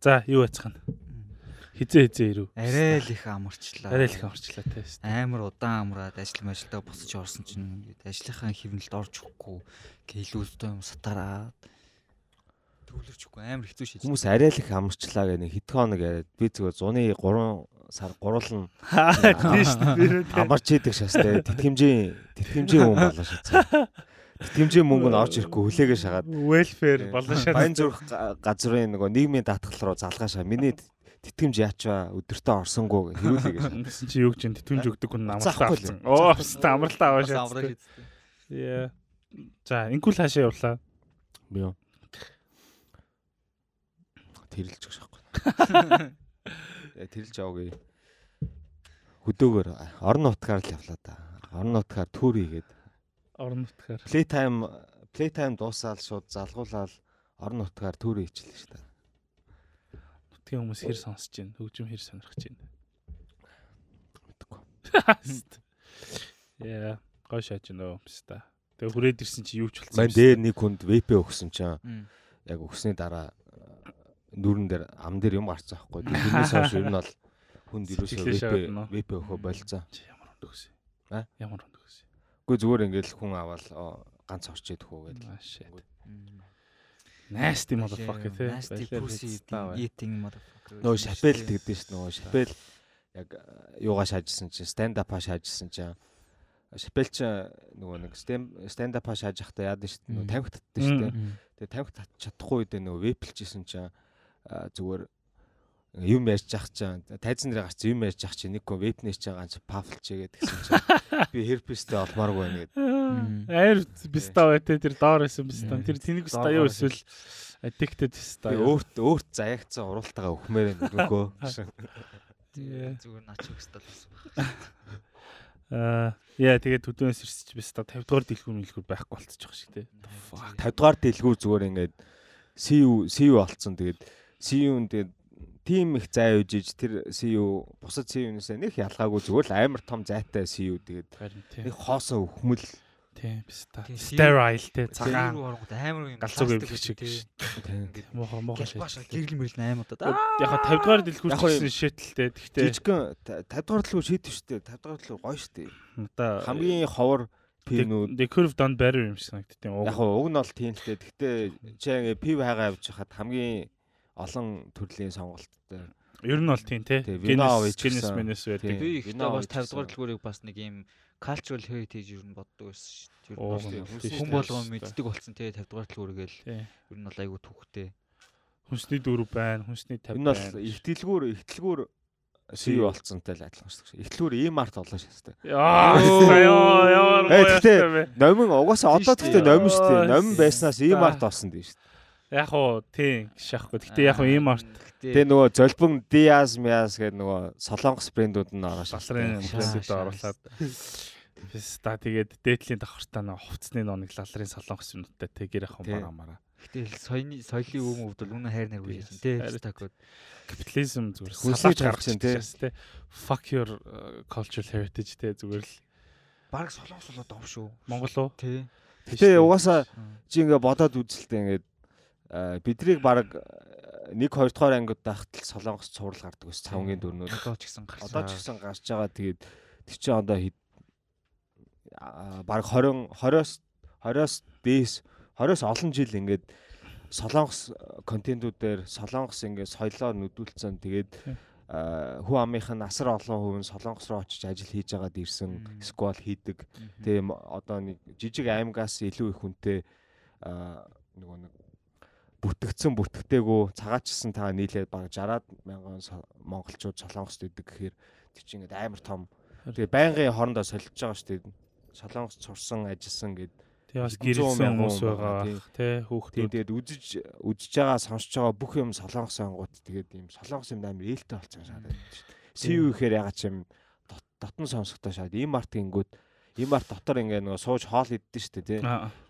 За юу яцхан. Хизээ хизээ ирв. Арай л их амарчлаа. Арай л их амарчлаа те. Амар удаан амраад ажил мажилдаа босч орсон чинь ажлынхаа хөвнөлд орж өгөхгүй гэлүүстэй юм сатараад төвлөрчихгүй амар хэцүү шийдэж. Хүмүүс арай л их амарчлаа гэх нэг хэд хоног яриад би зүгээр зуны 3 сар гурлан Тийм шүү дээ. амарч идэг шастай тэтгэмжийн тэтгэмжийн хүн болоо шатсан. Тэтгэмжийн мөнгө нь орж ирэхгүй хүлээгээ шагаад Welfare болон шат. Баян зүрх га- газрын нөгөө нийгмийн даатгал руу залгаашаа миний тэтгэмж яачваа өдөртөө орсонгүй хэрүүлээ гэж. Гэсэн чи юу гэж тэтгэмж өгдөг хүн амралтаа авсан. Оо хэвээ амралтаа аваа шийдсэн. Яа. За инкул хаашаа явлаа. Би юу. Тэрэлж өгч байхгүй. Э, Тэрэлж аваагүй. Хөдөөгөр орон нутгаар л явлаа да. Орон нутгаар түүр хийгээд Орон нутгаар. Playtime Playtime дуусаад шууд залгуулаад орон нутгаар түүр хийчихлээ шүү дээ. Нутгийн хүмүүс хэр сонсож байна? Хөгжим хэр сонирхож байна? Мэдгүй. Яа. Гой шааж нөө хэвста. Тэгээ хүрээд ирсэн чи юу ч болсон. Мань дээр нэг хүнд VP өгсөн чинь яг өгсний дараа э, нүүрэн дээр ам дээр юм гарцсан байхгүй. Тэрнээс хойш ер нь бол хүнд Сэтгэлээ шаваад VP. VP өгөө болцсон. Ямар хүнд өгсөн? А? Ямар хүнд? Үгүй зүгээр ингээл хүн аваад ганц орчээд хөө гэдэг. Аа shit. Мм. Nasty motherfucker те. Nasty pussy eating motherfucker. Нөгөө шапел тэгдэж ш нөгөө шапел яг э, юугаа шаажсэн чинь stand up шаажсэн чинь шапел ч нөгөө нэг stand up шааж захта яад ш нөгөө Мм. тамхи татдаг ш тэ. Мм. Тэгээ тамхи татчих чадахгүй үедээ нөгөө вэплжсэн чинь а, зүгээр юм ярьж ах чинь тайзан дээр гарч юм ярьж ах чинь нэг хүн вэпнээс чинь ганц пафлч игээд гэсэн чинь би херпестэй олмааргүй байна гэдэг. Аир биста бай те тэр доор байсан биста. Тэр тэнэг биста юу эсвэл addicted биста. Би өөрт өөрт заягцсан уралтайгаа өхмээр нөгөө. Yeah. зүгээр нач өгсдөл болсон баг. Аа яа тэгээд төдөөс ирсэж биста 50 дугаар дэлгүүр мэлгүүр байхгүй байгаа шиг те. Fuck. 50 дугаар дэлгүүр зүгээр ингээд CU CU олцсон тэгээд CU-н тэгээд тим их зай үжиж тэр CU бусад CU-нээс нэг ялгаагүй зүгээр л амар том зайтай CU тэгээд Харин нэг те. хоосоо өхмөл Тийм биста. Тийм, Sterile те. Цагаан оронгод амар юм Галзууг пластик эвлэх шиг. тий. тийм Мохо мохо бааш гэрэл мэрэл аймаа да. Яг 50 дугаар дэлгүүр Яг хоо- гэсэн шийтэлтэй. Гэхдээ жижигхэн 50 дугаар дэлгүүр шийдэв дээ 50 дугаар дэлгүүр гоё дээ одоо хамгийн ховор пинүүд the curve done better юм шиг санагдтiin. яг уг нь бол тийм л дээ гэхдээ чи ингээ пив хайгаа явж хахад хамгийн олон төрлийн сонголттой Ер нь бол тийм. Тий, гэсэн. менес байдаг. Би ихтэй бас 50 дугаар дэлгүүрийг бас нэг юм cultural heritage юу н боддог байсан шүү дээ. Ер нь хүн- тийм, хүн тийм, болгоо тийм. мэддэг болсон тий 50 дугаар дэлгүүргээл ер нь бол айгүй түүхтэй. Хүнсний дөрв байна, хүнсний 50 энэ бол байна. ихтэлгүүр ихтэлгүүр CU болцсонтай л адилхан шүү дээ ихтэлгүүр ийм арт болоо шээ Яа, Э, гэхдээ- юм бэ. номин угаасаа одоо тэгтээ номин шүү дээ номин байснаас ийм арт болсон дээ шүү дээ Яг уу, тийм шахахгүй. Гэтэ яг уу ийм арт Тэгээ нөгөө золбон Диаз Миас гэдэг нөгөө солонгос брэндүүд нь ороо лалрын Шаа, брэндүүд оруулаад. Биста тэгээд дээдлийн давхартаа нэг хувцсны нэг лалрын солонгос юмнуудтай тэгэр ах юм Тий. бараа мараа. Гэтэл соёлын соёлын өв мөвд бол үнэн хайр наргүй байсан тий. Харин- Стакууд. Капитализм зүгээр тарих гаргаж чинь, тий. Fuck your uh, cultural heritage тий зүгээр л Бараг солонгос болоод дов шүү. Монгол уу? Тий. Тэгээ угаасаа чи ингээ бодоод үзэлтэй ингээд а, бидрийг баг 1 2 дугаар ангид байхад л солонгос цуврал гардаг ус цавнгийн дөрнүүд Одоо ч гэсэн гарсан. одоо ч гэсэн гарч байгаа. Тэгээд тэр чинь одоо баг 20 20-оос 20-оос дээс 20-оос олон жил ингээд солонгос контентуудаар солонгос ингээд соёлоо нүдүүлсэн. Тэгээд а, хүн амынх нь асар олон хувь нь солонгос руу очиж ажил хийж байгаад ирсэн сквал хийдэг. Тийм одоо нэг жижиг аймагаас илүү их хүнтэй нөгөө нэг бүтгцэн бүтгтэйгүү цагаачсан та нийлээд баг 60-аад мянган монголчууд солонгост идэг гэхээр тэр чинь ингээд амар том. Тэгээ байнгын хоорондоо солилцож байгаа шүү дээ. Солонгос сурсан ажилласан гэд Тий бас гэрэлсэн хүмүүс байгаа. тий. Хүүхдүүд. тэгээд үзэж үзэж байгаа сонсож байгаа бүх юм солонгос ангууд тэгээд ийм солонгос юм амар ээлтэй болцсон шатаад байна шүү дээ. СУ гэхээр ягаад ч юм дот- дотн сонсохтой шаад ийм арт гингүүд ийм арт дотор ингээ нөгөө сууж хоол иддэн шүү дээ тий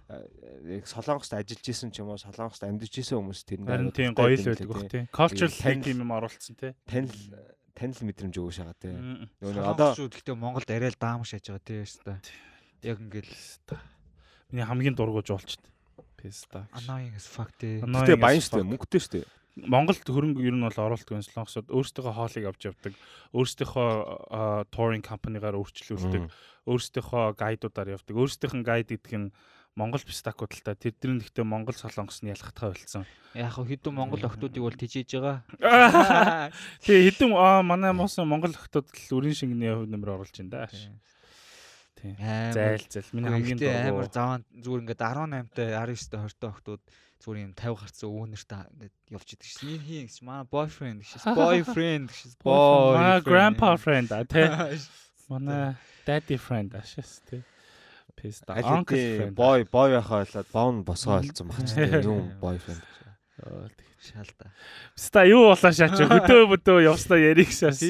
солонгост ажиллаж исэн ч юм уу солонгост амьдарч исэн хүмүүс тэр Харин тийм гоё л байдаг бах тий. Cultural heritage юм оруулсан тий. танил танил мэдрэмж өгөөш байгаа тий нөгөө нэг одоо гэхдээ Монголд арай л даам шааж байгаа тий өстой. Яг ингээл Миний хамгийн дургуй жуулчд. Писта. Annoying as fuck дээ. Annoying Гэтэ баян штэ мөнгөтэй штэ. Монголд хөрөнгө ер нь бол оруулдаг солонгосод өөрсдийнхөө хоолыг авч явдаг. Өөрсдийнхөө touring company-гаар өөрчлөлтөд, өөрсдийнхөө гайдуудаар явдаг. Өөрсдийнх нь гайд гэдэг нь Монгол пистакууд л та тэр дэр нь гэхдээ Монгол солонгос нь ялгахтаа болцсон. Яг хэдэн монгол охтуудыг бол тижээж байгаа. Тэгээ хэдэн аа манай муусан Монгол охтууд л үрийн шингэний хувь нэмэр оруулж байна да. Тийм. Зайл зайл. Миний хамгийн Гэхдээ амар заван зүгээр ингээд 18-тай 19-тай 20-тай охтууд зүгээр юм 50 гарцсан өвөнөртэй ингээд явж идэг шин. Ийм хин гэж манай boyfriend гэж boyfriend гэж boy. Манай grandpa friend а тий. Манай daddy friend ашаас тий. Писта. Uncle бой бой байхаа болоод бон босгоо олцсон баг ч тийм юм бойфренд. Оо, тий. шалта. Писта юу болоо шаач хөдөө бөдөө явснаа ярих шаас.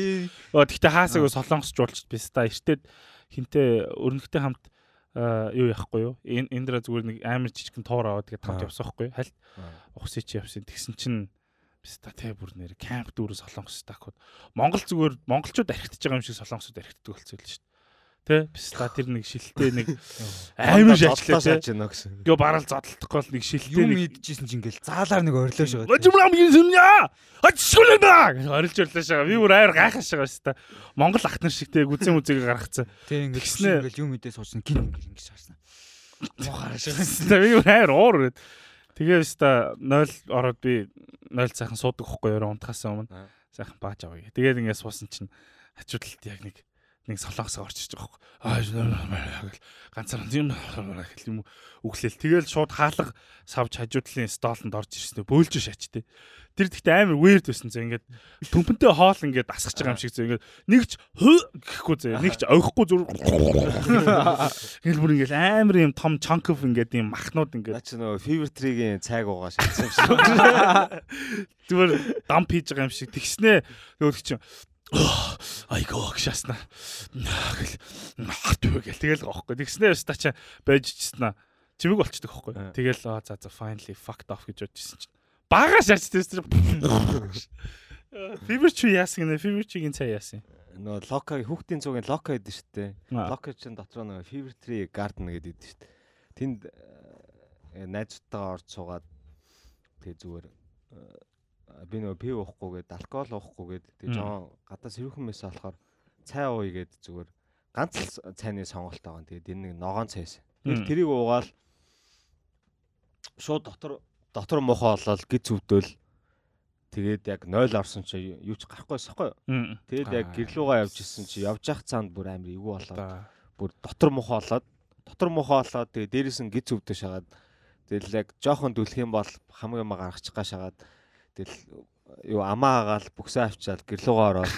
Оо тэгтээ хаасаг солонгосч уулчт писта. Эртээд хинтээ өрнөхтэй хамт юу яахгүй юу? Энэ эндра зүгээр нэг амар жижигхэн туур аваад тэгээд хамт явсан байхгүй юу? Хальт ухсыг чи явсан. Тэгсэн чинь писта тэ бүр нэр камп дүүрээ солонгос стакууд. Монгол зүгээр монголчууд архитаж байгаа юм шиг солонгосууд архитдаг болцсон л шүү. Тэ писта тэр нэг шилтэй нэг шаачлаа шаач тэ. байна гэсэн. Гээ барал зодтолдохгүй бол нэг шилтэй Юм идчихсэн чинь ингээл заалаар нэг орилоо шагаад. Важимрам юм Ачшгүлэнэ гэж орилж орлоо шага. Би бүр амар гайхаж шүү дээ. Монгол ах нар шиг тэг үзэн үзэг гаргацсан. Ингээд Тэгснэ. ингээл юм идээ суусан гин ингэж шаарсан. Мохараа шагаад. Тэ би бүр амар уур өрөөд. Тэгээ өста 0 ороод би 0 цаахан суудаг хөхгүй өрөө унтахаас өмнө. Сайхан бааж авъя. Тэгээд ингээд суусан чинь хажуудалд яг нэг нэг солонгосоо орчиж байгаа гэл ганцаар юм гэл юм өглөөл. Тэгэл шууд хаалга савж хажуудлын столонд орж ирсэн. Бөөлж шаачтэй. Тэр гэхдээ амар weird байсан зөө ингээд төмпөнтэй хоол ингээд асгаж байгаа юм шиг зөө ингээд нэгч хөө гэхгүй зөө нэгч ойхгүй зүр Ингээл бүр ингээд амар юм том chunk of ингээд юм махнууд ингээд Наа чи нөгөө Fever Tree-гийн цайг уугаа шатсан юм шиг. зүгээр дамп хийж байгаа юм шиг тэгснэ нөгөө чинь айгоо гшаасна. Гэл хатуу гэл. Тэгэл гооххгүй тэгснэ өста ча байж чснаа чимэг болчдөг хөхгүй Аа. тэгэл аа за за finally fucked off гэж бодчихсон чинь. Бага шаачдээ Fever tree яасан гэнэ? Fever tree-гийн цай яасан? Нөгөө Loka хүүхдийн цугийн Loka гэдэг шүү дээ. Loka чинь дотроо нөгөө Fever Tree Garden гэдэг дээ шүү дээ. Тэнд э, найзтайгаа орж суугаад тэгээ зүгээр э, би нөгөө пив уухгүйгээд алкогол уухгүйгээд Мм. жоон гадаа сэрүүхэн мэсээ болохоор цай уугээд зүгээр ганц л цайны сонголт байгаа. Тэгээд энэ нэг ногоон цайс. Тэгээд тэрийг уугаал шууд дотор дотор мохоо болол гид зүвдөл тэгээд яг 0 орсон чи юу ч гарахгүй байхгүй. Тэгээд яг гэрлүүгээ явж исэн чи явж явах цаанд бүр амар эвгүй болоод бүр дотор мохоо болоод дотор мохоо болоод тэгээд дээрээс нь гид зүвдөө шагаад тэгэл яг жоохон дүлх юм бол хамгийн юм гаргачих га шагаад тэгэл юу амаа агаал бүксээ авчаал гэрлүүгээ ороод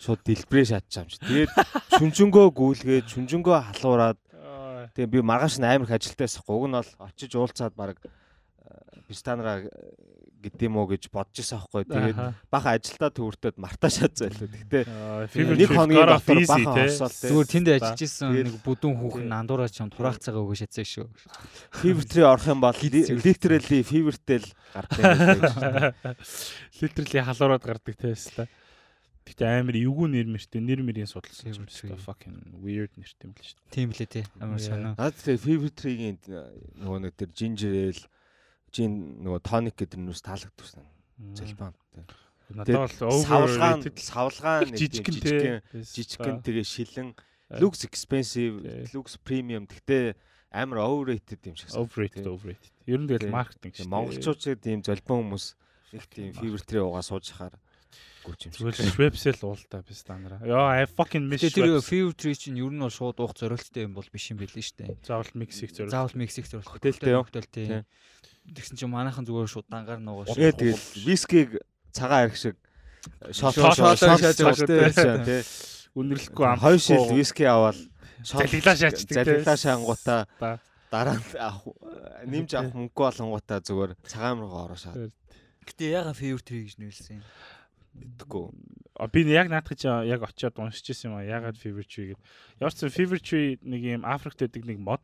шууд дэлбэрээ шатчих юм чи. Тэгээд шүнжэнгөө гүйлгээд шүнжэнгөө халуураад тэгээ би маргааш нь амар их ажилтаа байсахгүй. Уг нь бол очиж уулзаад баг Пистанараа гэдэм үү гэж бодож ирсэн аахгүй. Тэгээд баха ажилдаа төвөртөд мартаа шатсан байлаа. Гэхдээ нэг хоногийн дотор бахан орсоол те. Зүгээр тэнд ажиллаж исэн нэг бүдүүн хүүхэн андуураа ч юм тураах цагаа өгөөж шатсан шүү. Фивертрээ орох юм бол литерали фивертэл гардаг литерли халуураад гардаг та. Гэтэ амар эвгүй нэр мэртэй нэр мэрийн судалсан юм шиг fucking weird нэртэй юм л шүү дээ. Тийм лээ тий. Амар сонио. Наад тэгээ фивертригийн нөгөө нэг тэр ginger ale жин нөгөө тоник гэдэг нүс таалагдсан. Зэлбан. Надад бол overrated савлгаан те. жижигэн тэгээ шилэн looks expensive, looks premium гэхдээ амар overrated юм шиг overrated overrated. Ер нь тэгэл маркетинг шүү Тэгээ дээ. Монголчууд тийм золбон хүмүүс их тийм Fucking фивертрээ угаа сууж хахаар гүч юм шиг. Зүгээр л Schweppes л уултаа би стандараа. Яа, I fucking miss Тэгээ тэр fever tree чинь ер нь бол шууд уух зорилттой юм бол биш юм байлээ шүү дээ. Заавал миксик зориулж. Заавал мексик зорилт. Хотел Тий. тий. Тэгсэн чинь манайхан зүгээр шууд дангаар нуугаа Тэгээ тэгэл вискиг цагаан арх шиг шотоор шот шааж байгаа шүү шот тий. Үнэрлэхгүй ам. Хоёр шил виски аваад Залглаа шаачдаг. Залглаа шаангуудаа дараа нь авах нэмж авах мөнгө болонгуудаа зүгээр цагаан руу ороо шаад Гэтэ яга fever tree гэж нүүлсэн юм. гэдэггүй. А, Би яг наадах чи яг очиод уншиж ирсэн юм а. Ягаад Fever Tree гэдэг. Ямар ч Fever Tree нэг юм Африкт байдаг нэг мод.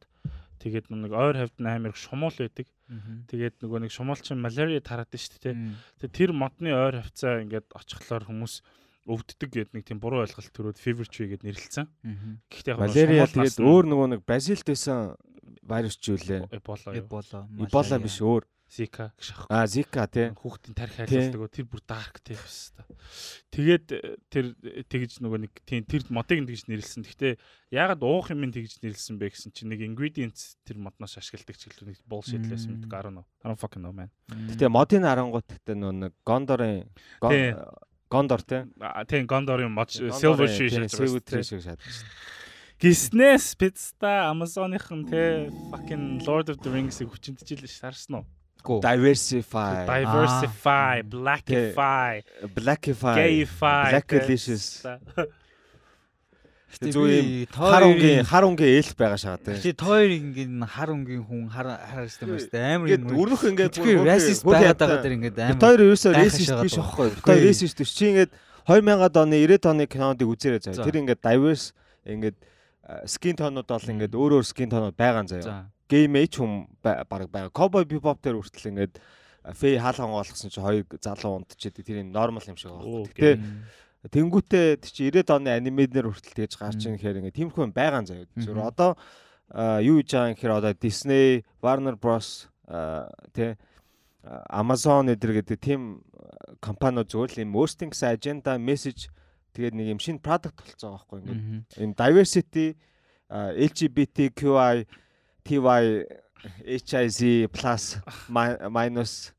Тэгээд нэг ойр хавьд амар их шумуул байдаг. Тэгээд нөгөө нэг шумуул чинь малярия тараад шүү дээ. Тэгээд тэр модны ойр хавцаа ингээд очихлоор хүмүүс өвддөг гэдэг нэг тийм буруу ойлголт төрөөд Fever Tree гэд нэрлэлсэн. Гэхдээ яг нас тэгээд өөр нөгөө нэг Бразилд байсан вирус ч юу лээ. Эбола юу? Эбола. Эбола биш өөр. Зика гэж ах. А Зика тий. Хүүхдийн тарих айлуулдаг. Тэр бүр dark тий бас та. Тэгээд э, тэр тэгж нөгөө нэг тийм тэр модыг тэгж нэрлсэн. Гэхдээ ягаад уух юм тэгж нэрлсэн бэ гэсэн чинь нэг ingredients тэр модноос ашигладаг ч гэлээ нэг bullshit лээс don't know. I don't fucking know man. Гэтэ модын харангуут гэдэг нөгөө нэг Гондорын Тий. Гондор тий. Тийм Gondor-ын мод silver. Tree шиг шатсан. Гиснес пицта Amazon-ын те fucking Lord of the Rings-ийг хүчинтжилж шаарсан уу? Гүү. Diversify, Diversify, blackify, Blackify, gayify. Blacklicious. Гэтэ Зүг юм би хар тойрын хар унгийн ээлх байгаа шагаа тий. Гэтэ тойр ингээд хар унгийн хүн хар юм шүү дээ. Амар Ингээд өрнөх ингээд racist байгаад байгаа дэр ингээд амар. Тэр ерөөсөө racist биш аахгүй. Тэр racist биш. Чи ингээд 2000-ад оны 90-ад оны киноныг үзээрэй За. заяа. Тэр ингээд diverse ингээд скин тонууд бол ингээд өөр өөр скин тонууд байгаа заяа. Game H хүм баг байгаа. Cowboy Bebop дээр хүртэл ингээд Фэй хаалхан болгосон чи хоёр залуу унтчихэд тэр юм нормал юм шиг байна. Гэтэ Мм. тэнгүүтээ чи 90-ад оны анимеднэр хүртэл тэгж гарч ийн гэхээр ингээд тиймэрхүү юм байгаа заяа. Зүр одоо юу хийж байгаа юм гэхээр одоо Disney, Warner Bros тэ Amazon эдэр гэдэг тийм компаниуд зүгээр л юм өөрсдийн гэсэн аженда, мессеж тэгээд нэг юм шинэ продукт болцоо байгаа байхгүй ингээд энэ diversity LGBTQI TY HIZ plus mi- minus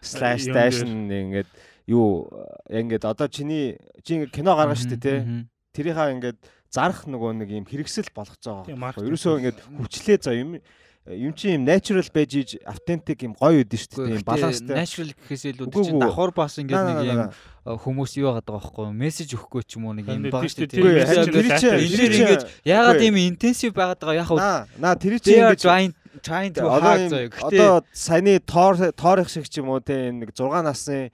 slash dash ингээд юу а, ингээд одоо чиний чи ингээд кино гаргаж штэ Мгм. тэрийнхаа ингээд зарах нөгөө нэг юм хэрэгсэл болгоцоо. Ерөөсөө ингээд хүчлээ за юм юм чи юм natural байж иж authentic юм гоё үдэн штэ Гэхдээ тийм баланстай. natural гэхээс илүү үгүй. давхар бас ингээд нэг юм хүмүүс юу яагаад байгаа байхгүй мессеж өгөхгүй ч юм уу нэг юм тийм, шүү дээ. тэр ингэж яагаад ийм интенсив байгаад байгаа яг наа наа тэр are ингэж trying to одоо hard юм- заяа. Одоо саяны тоор тоорих шиг ч юм уу те нэг 6 насны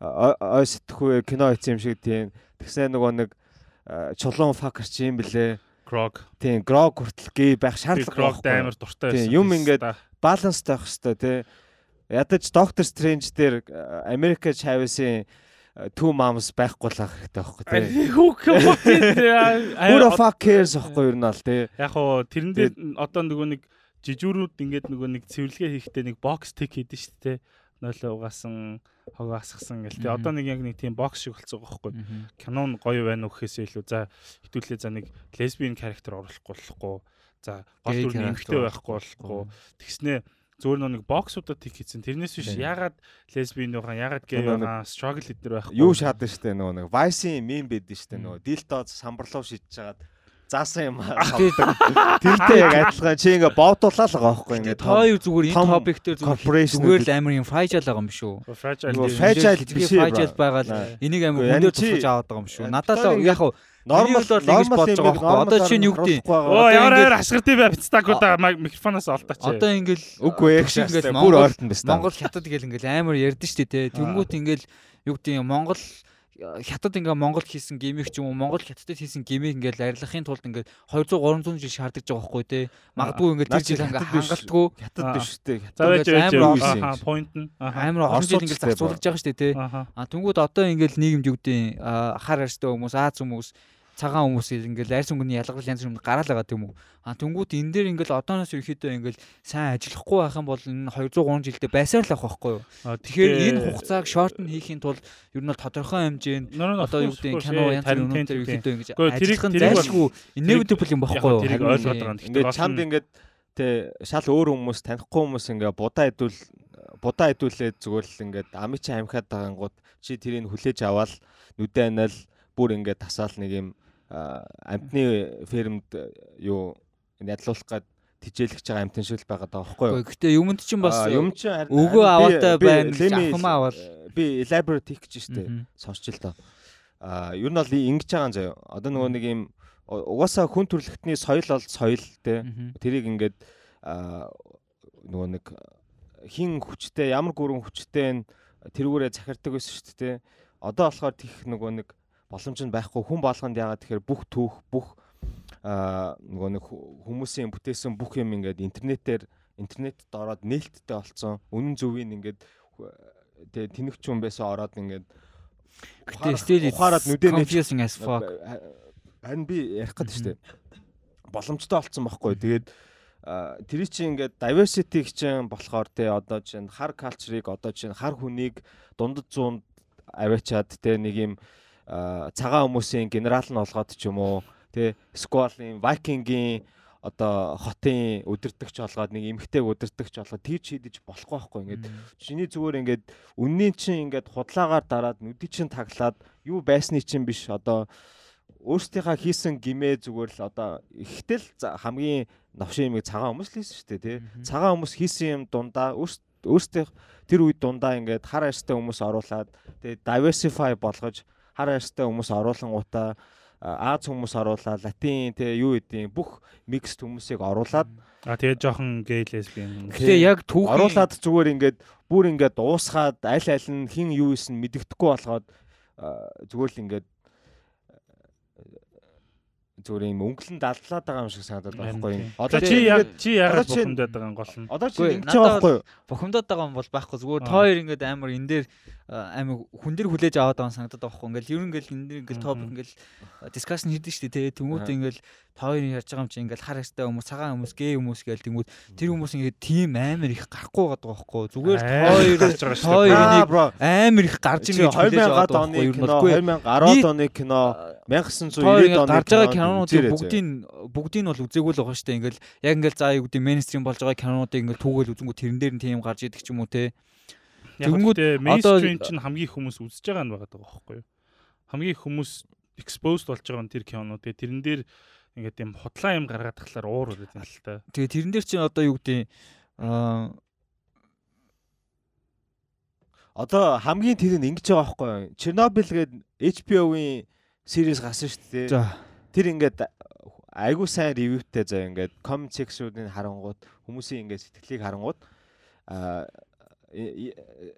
ой сэтгхүү кино хийсэн юм шиг тийм тэгсэн нөгөө нэг чулуун факер чи юм блэ Grog. тийм грог хүртэл гей байх шаардлага байхгүй. амар дуртай Тийм, байсан. юм ингээд Та- баланс тавих хэвээр тий. Ядаж Доктор Стрэндж дээр Америк Чависын two moms байхгүй л хэрэгтэй байхгүй тий. Who the fuck cares ахгүй юу нал тий. Яг уу тэрэн дээр одоо нөгөө нэг жижүүрүүд ингээд нөгөө нэг цэвэрлэгээ хийхдээ нэг бокс тик хийдэж штэ те. Нойлоо угаасан, хог асгасан гэл. Мгм. Одоо нэг яг нэг тийм бокс шиг болцсон байгаа байхгүй. Кинон гоё байна уу гэхээсээ илүү за хитүүлээ за нэг лесбиан характер оруулахгүй болохгүй. За гол Gay дүр нь character эмэгтэй байхгүй болохгүй. Тэгснээ зөвөр нөө нэг боксуудад тик хийсэн. Тэрнээс биш ягаад лесбиан байгаа, ягаад гей байгаа, struggle эднэр байхгүй. Юу шаадаг штэ нөгөө нэг Vice-ийн мем байдэн штэ нөгөө дилдо самбарлуу шидэж жагаад заасан юм Тэгээд Тэртэй яг адилхан чи ингээ бовдуулаа л байгаа байхгүй ингээ та хоёр зүгээр энэ топик дээр зүгээр л амар юм fragile байгаа юм шүү. Хитрхи биш бра. байгаа л энийг амар чи- тусгаж аваад байгаа юм шүү. Надад л яг хав нормал бол ингэж бодож байгаа байхгүй. Одоо чи нь юу гэдэг? Оо Одоо ямар амар ашигтай бай бицтагуудаа микрофоноос олдооч. Одоо ингээл Үгүй шээ ингээл бүр Монгол ойртон байна. Монгол хятад гэл ингээл амар ярдэн штэ те. Тэнгүүт ингээл юу гэдэг юм Монгол хятад ингээ Монгол хийсэн гимик ч юм уу Монгол хятадд хийсэн гимик ингээл арилгахын тулд ингээд 200 300 жил шаардаж байгаа байхгүй те. Магадгүй ингээд тэр жил ингээ хангалтгүй Хятад Аа. биш байж амар point нь. Аа. амар олон жил Оросуудтай зарцуулж байгаа штэ. Аа. А тэнгууд одоо ингээл нийгэмд юу гэдэг хар арьстай хүмүүс Аз хүмүүс цагаан хүмүүс ингээл арьс өнгөний ялгарл янз бүрийн гараал байгаа тийм үү. А тэнгууд энэ дээр ингээл одооноос ерөөхдөө ингээл сайн ажиллахгүй байх юм бол энэ 200 3 жилдээ байсаар л авах байхгүй юу. Тэгэхээр энэ хугацааг шортн хийхийн тулд ер нь бол тодорхой хэмжээнд одоо юу гэдэг кино янз бүрийн өнөд дээр ерөөхдөө ингэж ажиллах зайлшгүй inevitable юм байхгүй юу. Тэрийг ойлгоод байгаа. Ингээд чамд ингээд тэ шал өөр хүмүүс танихгүй хүмүүс ингээ будаа идүүл будаа идүүлээд зүгээр л ингээд ами чи амхаад байгангууд чи тэрийг хүлээж аваад нүдэ анаал бүр ингээд тасаал нэг юм амтны фермд э, юу ядлуулах гад тижээлгэж байгаа амтэн шиг л байгаад байгаа байхгүй юу? Гэхдээ гэхдээ юмд чинь бас юм чи харин- өгөө аваатай байна, let me- авахмаа аваад. би elaborate хийх гэж штэ сонсч л доо. А ер нь бол ингэж байгаа заяа. Одоо нөгөө нэг юм угаасаа хүн төрөлхтний соёл бол соёл те. Тэрийг ингээд нөгөө нэг хин хүчтэй ямар гүрэн хүчтэй нь тэрүүрээ захирдаг байсан шүү дээ. Одоо болохоор тих нөгөө нэг боломж нь байхгүй хүн болгонд яагаад тэгэхээр бүх түүх бүх нөгөө нэг хүмүүсийн бүтээсэн бүх юм ингээд интернетээр интернетд ороод нээлттэй болцсон. Үнэн зөвийг ингээд ху- тэ тэнэгч хүн байсан ороод ингээд ухаарад нүдээ нээж confusing as fuck. харин би ярих гэдэг дээ. Боломжтой болцсон байхгүй. Тэгээд тэр чинь ингээд diversity чинь болохоор те одоо чинь хар culture-ыг одоо чинь хар хүнийг дундад зуунд аваачаад те нэг юм цагаан хүмүүсийн генерал нь олгоод ч юм уу те сквалын вайкингийн одоо хотын өдөртөгч олгоод нэг эмхтэйг өдөртөгч олгоод тийч хийдэж болохгүй байхгүй. Ингээд чиний зүгээр ингээд үнний чинь ингээд худлаагаар дараад нүдий чинь таглаад юу байсны чинь биш одоо өөрсдийнхаа хийсэн гимээ зүгээр л одоо ихтэл хамгийн новшин юмыг цагаан хүмүүс л хийсэн шүү дээ тий. Цагаан хүмүүс хийсэн юм дундаа өөрсдөө тэр үед дундаа ингээд хар арьстай хүмүүс оруулаад тэгээ diversify болгож хар арьстай хүмүүс оруулангуудаа Аз хүмүүс оруулаад латин те юу гэдгийг бүх микс хүмүүсийг оруулаад а тэгээ жоохон гей лесбиан. Тэгээ яг түүх оруулаад зүгээр ингээд бүр ингээд уусгаад аль аль нь хин юу исэн мэддэхгүй болгоод зүгээр л ингээд зүгээр юм өнгөлн далдлаад байгаа юм шиг санагдаад байгаа байхгүй юу. Одоо чи яг чи ягаад бухимдаад байгаа гол нь. Одоо чи ингэж байгаа байхгүй юу. Бухимдаад байгаа юм бол байхгүй зүгээр тоо хоёр ингээд амар энэ дээр амар хүн дээр хүлээж аваад байгаа санагдаад байгаа байхгүй. Ингээл ер нь ингээл энэ дээр ингээл топ ингээл дискшн хийдэг шүү дээ. Тэнгүүт ингээл тоо хоёрын ярьж байгаа юм чи ингээл хар хэстэй хүмүүс цагаан хүмүүс гээ хүмүүс гээл тэнгүүт тэр хүмүүс ингээд тийм амар их гарахгүй байгаа байхгүй. Зүгээр тоо хоёр тоо хоёрыг амар их гарч ийн гэж хүлээж аваад байгаа байхгүй. Ер нь 2010 оны кино 1990 оны гарч байгаа кинонуудыг бүгдийг бүгдийг нь бол үзээгүй л байгаа шүү дээ. Ингээл яг ингээл заа юу гэдэг мейнстрим болж байгаа кинонуудыг ингээл түүгээл үзэнгүү тэрэн дээр нь тийм гарч идэг ч юм уу те. Тэгэнгүүт мейнстрим чинь хамгийн хүмүүс үзэж байгаа нь байгаа байхгүй юу? Хамгийн хүмүүс exposed болж байгаа нь тэр кинонууд те. Тэрэн дээр ингээд юм худлаа юм гаргаад тахлаар уур үрээд юм л та. Тэгээ тэрэн дээр чинь одоо юу гэдэг аа Одоо хамгийн тэр нь ингэж байгаа байхгүй юу? Чернобыль гээд HBO-ийн series гарсан шүү дээ. За. Тэр ингээд айгуу сайн ревьютэй заа ингээд comment section-ыг харангууд хүмүүсийн ингээд сэтгэлийг харангууд а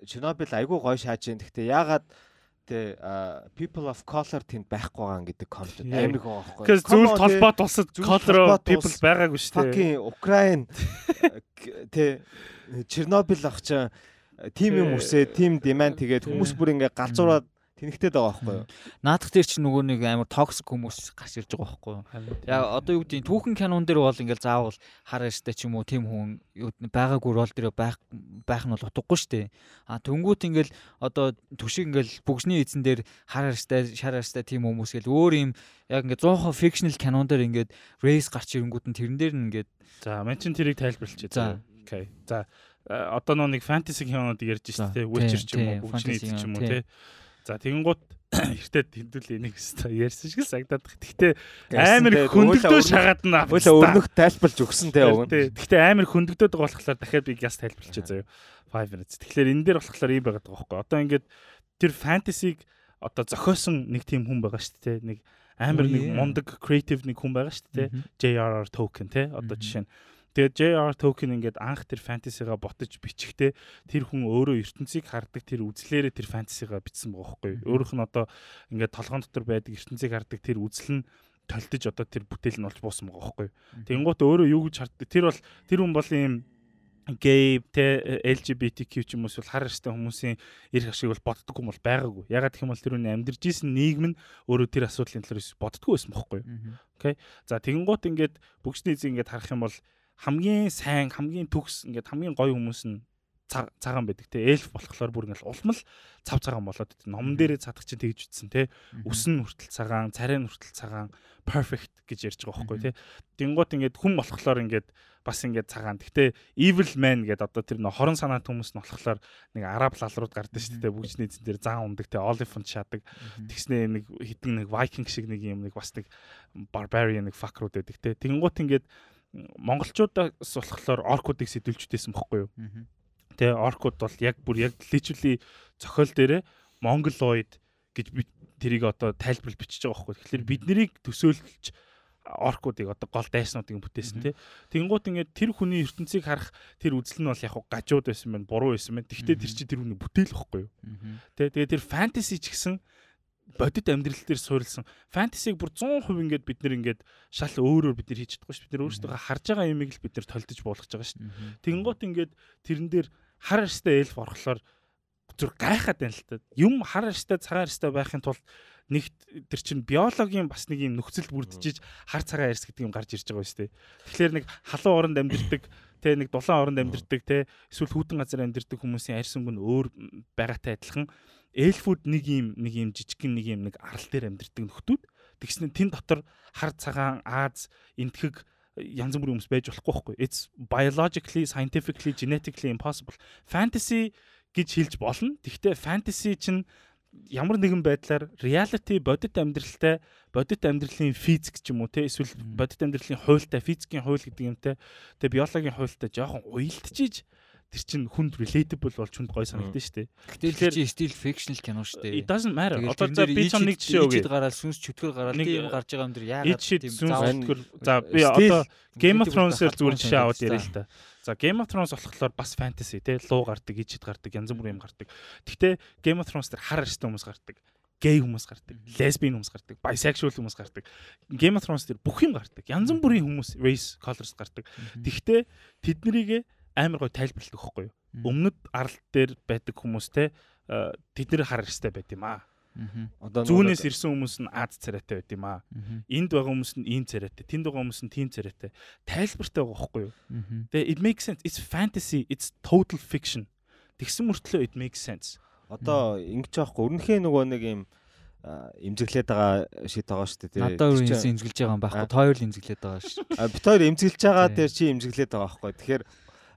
Чернобыль айгуу гой шааж ин. Гэхдээ яагаад тэ people of color тэнд байхгүй байгаа гэдэг comment амар их байгаа байхгүй. Тэгэхээр зүйл толбот улсад color people байгаагүй шүү дээ. Fucking Украин тэ Чернобыль ах чинь тим юм үсээ, тим demand тэгээд хүмүүс бүр ингээ галзуураад тэнхтээд байгаа байхгүй юу? Наадах дээр чи нөгөө нэг амар токсик хүмүүс гарч ирж байгаа байхгүй юу? Яг одоо юу гэдэг түүхэн кинон дээр бол ингээл заавал хар яштай ч юм уу тийм хүн байгаагүй рол дээр байх байх нь бол утгагүй шүү дээ. А түнгүүт ингээл одоо түшиг ингээл бүгсний эзэн дээр хар яштай шар яштай тийм хүмүүс гэл өөр юм яг ингээ 100% fictional кинон дээр ингээд race гарч ирэнгүүт нь тэрэн дээр нь ингээд за мен чин тэрийг тайлбарлчих. За окей. За одоо нэг фэнтези кинонууд ярьж шүү дээ. Witcher ч юм уу, бүгсний эзэн ч юм уу тий За тэгэнгუთ эртээ тэмдэл энийг өстой ярьсан шиг л сагдаад. Гэхдээ амар хөндөгдөө шагаад авчихсан. Өөлө өрнөх тайлбарлаж өгсөн те өгөн. Гэхдээ амар хөндөгдөөд байгаа болохоор дахиад би газ тайлбарлачаа заяа. 5 minutes. Тэгэхээр энэ дээр болохоор ийм байгаад байгаа байхгүй. Одоо ингээд тэр фэнтезиг одоо зохиосон нэг тийм хүн байгаа шүү дээ. Нэг амар нэг мундаг креатив нэг хүн байгаа шүү дээ. JRR Tolkien те. Одоо жишээ нь Тэгээд JR Tolkien ингээд анх тэр фэнтезига ботож бичихтэй тэр хүн өөрөө ертөнцийг хардаг тэр үзлээрээ тэр фэнтезига бичсэн байгаа байхгүй. Өөрөөх нь одоо ингээд толгоон дотор байдаг ертөнцийг хардаг тэр үзэл нь толдож одоо тэр бүтээл нь болж буусан байгаа байхгүй. Тэнгуут өөрөө юу гэж харддаг тэр бол тэр хүн бол ийм гей те LGBTQ ч юм уус бол хар арстай хүмүүсийн эрх ашиг бол боддоггүй юм бол байгаагүй. Ягаад гэх юм бол тэр үний амьдарч исэн нийгэм нь өөрөө тэр асуудлын талаар боддоггүй байсан бохоггүй. Окей. За тэгэнгუთ ингээд бүгжний эзэн ингээд харах юм бол хамгийн сайн хамгийн төгс ингээд хамгийн гоё хүмүүс нь цагаан байдаг те. Эльф болохоор бүр ингээл улмал цав цагаан болоод те номон дээрээ цадах чинь тэгж үтсэн те. Үс нь хүртэл цагаан царай нь хүртэл цагаан perfect гэж ярьж байгаа байхгүй те. Дингууд ингээд хүн болохоор ингээд бас ингээд цагаан. Гэхдээ evil man гэдэг одоо тэр нөх хорон санаат хүмүүс нь болохоор нэг араб лалрууд гардаг шүү дээ бүгжний эзэн дээр зан ундаг те. Elephant шаадаг. Тэгснээ нэг хитэн нэг viking шиг нэг юм нэг бас нэг barbarian нэг fuck-рууд байдаг те. Тэнгуут ингээд монголчуудаас болохоор оркуудыг сэтэлжтэйсэн бохгүй юу. Тэ оркууд бол яг бүр яг личүли зохиол дээрээ монголоид гэж би тэрийг одоо тайлбар бичиж байгаа бохгүй. Тэгэхээр бид нарыг төсөөлж оркуудыг одоо гол дайснуудыг бүтээсэн тий. Тэнгуут ингээд тэр хүний ертөнцийг харах тэр үзэл нь бол яг гажууд байсан байна, буруу байсан байна. Тэгвэл тэр чинь тэр хүний бүтээл бохгүй юу. Тэ тэгээ тэр фэнтези ч гэсэн бодит амьдрал дээр суурилсан фэнтезиг бүр 100% ингээд бид нэр ингээд шал өөрөөр бид нар хийж чадахгүй шүү. Бид нар өөрсдөө харж байгаа юмыг л бид нар толдож буулгаж байгаа шүү. Тэнгуут ингээд тэрэн дээр хар арстай эльф орохлоор зүр гайхаад байна л та. Юм хар арьстай цагаан арьстай байхын тулд нэг тэр чин биологийн бас нэг юм нөхцөл бүрдчихэж хар цагаан арьс гэдэг юм гарч ирж байгаа шүү дээ. Тэгэхээр нэг халуун оронд амьдэрдэг тэ нэг дулаан оронд амьдэрдэг тэ эсвэл хүүтэн газар амьдэрдэг хүмүүсийн арьс өнгө нь өөр байгаатай адилхан эльфүүд нэг юм нэг юм жижигхэн нэг юм нэг арал дээр амьдэрдэг нөхдүүд тэгснэ тэн дотор хар цагаан Аз энтхэг янз бүрийн хүмүүс байж болохгүй байхгүй. It's biologically, scientifically, genetically impossible. Fantasy гэж хэлж болно. Гэхдээ fantasy чинь ямар нэгэн байдлаар reality бодит амьдралтай бодит амьдралын физик ч юм уу те эсвэл бодит амьдралын хуультай физикийн хууль гэдэг юмтай тэгээ биологийн хуультай жоохон уялдчихиж тэр чин хүнд relatable болж хүнд гой санагдсан шүү дээ. Гэтэл чи стил fictional кино шүү дээ. It doesn't matter. Одоо за би ч нэг жишээ өгье. гараад сүнс чөтгөр гараад тийм гарч байгаа юм дэр яагаад тийм заавал за би одоо Game of Thrones-ээр зүгээр жишээ аваад яриа л та. За Game of Thrones болохоор бас fantasy те луу гардаг, ижид гардаг, янз бүрийн юм гардаг. Гэхдээ Game of Thrones дээр хар арьстай хүмүүс гардаг гей хүмүүс гардаг, лесбийн хүмүүс гардаг, bisexual хүмүүс гардаг. Game of Thrones дээр бүх юм гардаг. Янз бүрийн хүмүүс race colors гардаг. Тэгвэл тэднийг амар гой тайлбарладаг хөхгүй юу. Өмнөд арал дээр байдаг хүмүүстэй тэд нэр хар арьстай байт юм аа. Одоо зүүнээс ирсэн хүмүүс нь Аз царайтай байт юм аа. Энд байгаа хүмүүс нь ийм царайтай, тэнд байгаа хүмүүс нь тийм царайтай. Тайлбартай байгаа хөхгүй юу. Тэгээ it makes sense. It's fantasy, it's total fiction. Тэгсэн мөртлөө it makes sense. Одоо ингэж аахгүй өрнөхийн нөгөө нэг юм имзэглээд байгаа шит байгаа шүү дээ. Надад өөр юм имзэглэж байгаа юм байхгүй. Тоо хоёр имзэглээд байгаа шүү. Бит хоёр имзэглэж байгаа дээр чи имзэглээд байгаа байхгүй. Тэгэхээр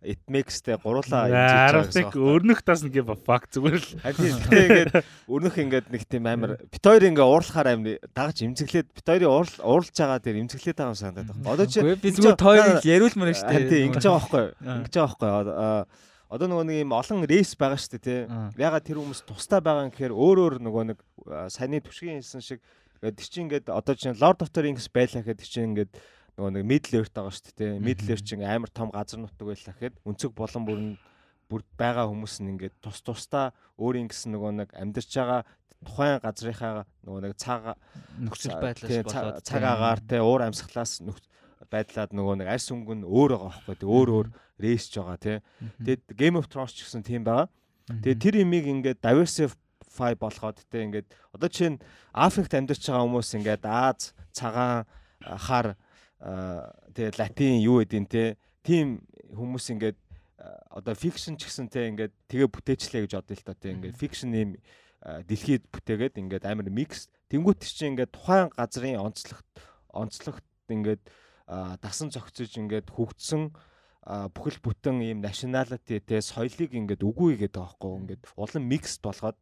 it makes те гуруулаа имжиж байгаа. Өрнөх тас нэг fuck зүгээр л. Харин тэгээд өрнөх ингээд нэг тийм амар бит хоёр ингээ уурлахаар амир дагаж имзэглээд бит хоёрын уурл уурлж байгаа дээр имзэглээд байгаа юм санагдаад байна. Одоо чи би зүгээр тойрог яриулмаар шүү дээ. Тийм ингэж байгаа байхгүй. Ингэж байгаа байхгүй. Одоо нөгөө нэг юм олон рейс байгаа шүү дээ тий. Ягаад тэр хүмүүс тустай байгаа юм гэхээр өөр өөр нөгөө нэг саяны түшгийн хэлсэн шиг тэр чинь ингээд одоо чинь Lord of the Rings байлаа гэхэд чинь ингээд нөгөө нэг middle earth байгаа шүү дээ. Middle earth чинь амар том газар нутаг байлаа гэхэд өнцөг болон бүр нь бүр байгаа хүмүүс нь ингээд тус тусдаа өөрийн гэсэн нөгөө нэг амьдарч байгаа тухайн газрынхаа нөгөө нэг цаг нөхцөл байдлаас болоод цаг агаар те уур амьсгалаас байдлаад нөгөө нэг арьс өнгө нь өөр байгаа байхгүй те өөр өөр рейсж байгаа те. Тэгэд Game of Thrones ч гэсэн тийм байгаа. Тэгээд тэр имийг ингээд diversify болгоод те ингээд одоо чинь Африкт амьдарч байгаа хүмүүс ингээд Аз цагаан хар тэгээ латин юу гэдин те тийм хүмүүс ингээд одоо фикшн ч гэсэн те ингээд тэгээ бүтээчлээ гэж бодъё л та те. Ингээд фикшн юм дэлхийд бүтээгээд ингээд амар микс тэнгуут чи ингээд тухайн газрын онцлогт онцлогт ингээд дасан зохицож ингээд хөгжсөн бүхэл бүтэн ийм националити те соёлыг ингээд үгүй гэдэг байхгүй ингээд улам микс болгоод.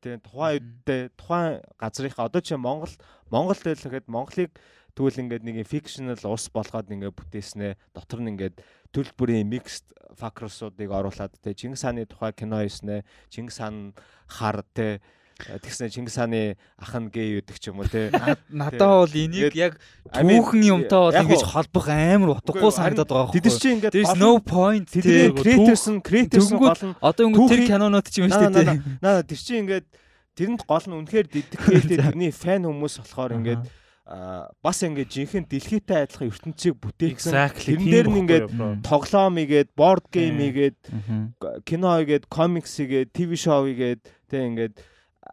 Тэгээ тухайн үедээ тухайн газрынхаа одоо чи Монгол Монгол дээр л гэхэд Монголыг Тэгвэл ингээд нэг fictional ус болгоод ингээд бүтээснэ. Дотор нь ингээд төрөл бүрийн mixed factors-уудыг оруулаад те Чингис хааны тухай кино хийснэ. Чингис хаан хар те тэгснэ Чингис хааны ах нь гей юудаг ч юм уу те. Надаа бол энийг яг түүхэн юмтай бол ингэж холбох амар утгагүй санагдаад байгаа байхгүй. Тэд чинь ингээд there's no point тэдний creators нь creators нь гол нь одоо өнгө тэр кинонууд ч юм шүү дээ. Наа тэр чинь ингээд тэрэнд гол нь үнэхээр dedicated тэрний фэн хүмүүс болохоор ингээд бас ингээд жинхэнэ дэлхийтэй адилхан ертөнцийг бүтээсэн. Тэрэн дээр нь ингээд тоглоом игээд, board game игээд, кино игээд, комикс игээд, ТV шоу игээд тэг ингээд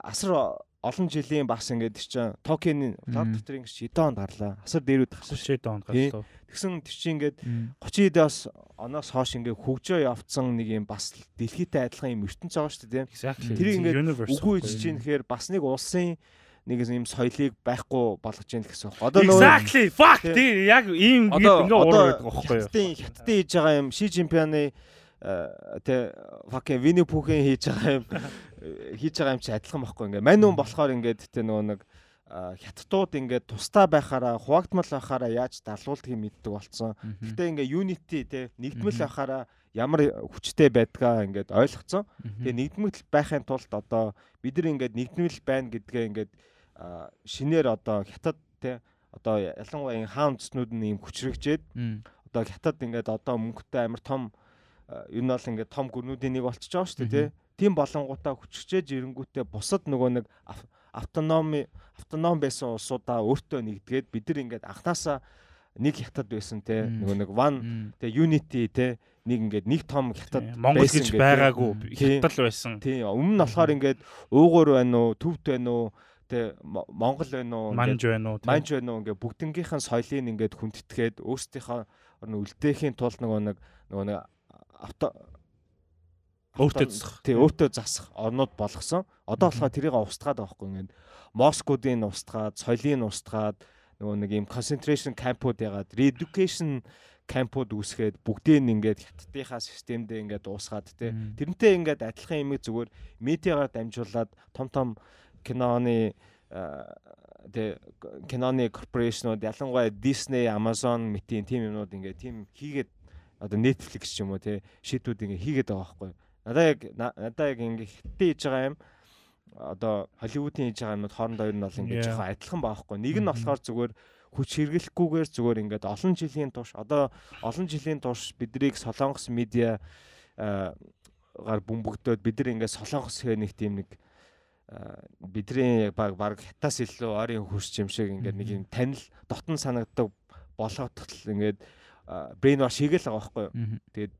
асар олон жилийн бас ингээд чинь Токионы Lord of the Rings хэдэн онд гарлаа. Асар дээрүүд гарсан шүү дээ онд гарлаа. Тэгсэн тэр чинь ингээд 30 эдээс оноос хойш ингээд хөгжөө явцсан нэг юм бас дэлхийтэй адилхан юм ертөнц байгаа шүү дээ. Тэр ингээд үгүй чинь гэхээр бас нэг улсын нэг юм соёлыг байхгүй болгож яах гэсэн. Одоо нөгөө Exactly. Fuck. Тий яг ийм ингээд уур байдаг байхгүй юу? Хятадын хятадын хийж байгаа юм Ши Жимпианы тэ fucking Вини Пүүхэн хийж байгаа юм хийж байгаа юм чи адилхан байхгүй ингээд. Мань хүн болохоор ингээд тэ нөгөө нэг хятадууд ингээд тустай байхаараа хуваагдмал байхаараа яаж далуулдгийг мэддэг болцсон. Гэтэ ингээд unity те нэгдмэл байхаараа ямар хүчтэй байдгаа ингээд ойлгоцсон. Тэгээ нэгдмэл байхын тулд одоо бид нар ингээд нэгдмэл байна гэдгээ ингээд шинээр одоо хятад те одоо ялангуяа хаан цэснүүд нь ийм хүчрэгжээд одоо хятад ингээд одоо мөнгөтэй амар том ер нь бол ингээд том гүрнүүдийн нэг болчихж байгаа шүү дээ те. Тийм болонгуудаа хүчрчээж ирэнгүүтээ бусад нөгөө нэг автономи автоном байсан улсуудаа өөртөө нэгдгээд бид нар ингээд анханасаа нэг хятад байсан те. Нөгөө нэг one те unity те. Нэг ингээд нэг том хятад Монгол гэж байгаагүй. Хятад байсан. Тийм. Өмнө нь болохоор ингээд уугуур байна уу төвд байна уу Мо- Монгол байна уу Манж байна уу? манж байна уу ингээд бүгднгийнхэн соёлыг ингээд хүндэтгээд өөрсдийнхөө үлдээхийн тулд нөгөө нэг нөгөө нэг авто Өөртөө засах. тий өөртөө засах орнууд болгосон. Одоо болохоор тэрийг устгаад байхгүй ингээд Москуудын устгаад, соёлын устгаад нөгөө нэг юм concentration camp-ууд ягаад re-education camp-ууд үүсгээд нь ингээд хятадынхаа системдээ ингээд уусгаад тий. Тэрнтэй ингээд адилхан юм зүгээр медиагаар дамжуулаад том том киноны тэ киноны корпорашнууд ялангуяа Disney, Amazon мэтийн тим юмнууд ингээд тим хийгээд одоо Netflix ч юм уу те шийдүүд ингээд хийгээд байгаа байхгүй. Надаа яг на- надаа яг ингээд хиттэй хийж байгаа юм одоо Холливуудын хийж байгаа юмуд хоорондоо ер нь бол ингээд Yeah. жоохон адилхан байгаа байхгүй. Нэг нь болохоор зүгээр хүч хэрэглэхгүйгээр зүгээр ингээд олон жилийн турш одоо олон жилийн турш биднийг солонгос медиа а, гар бөмбөгдөөд бид нар ингээд солонгос хэ нэг тийм нэг бидний баг баг хятаас илүү ойрын хөрс юм шиг ингээд нэг юм танил дотн санагддаг болгоотол ингээд брейн ваш хийгээл байгаа байхгүй юу. Тэгээд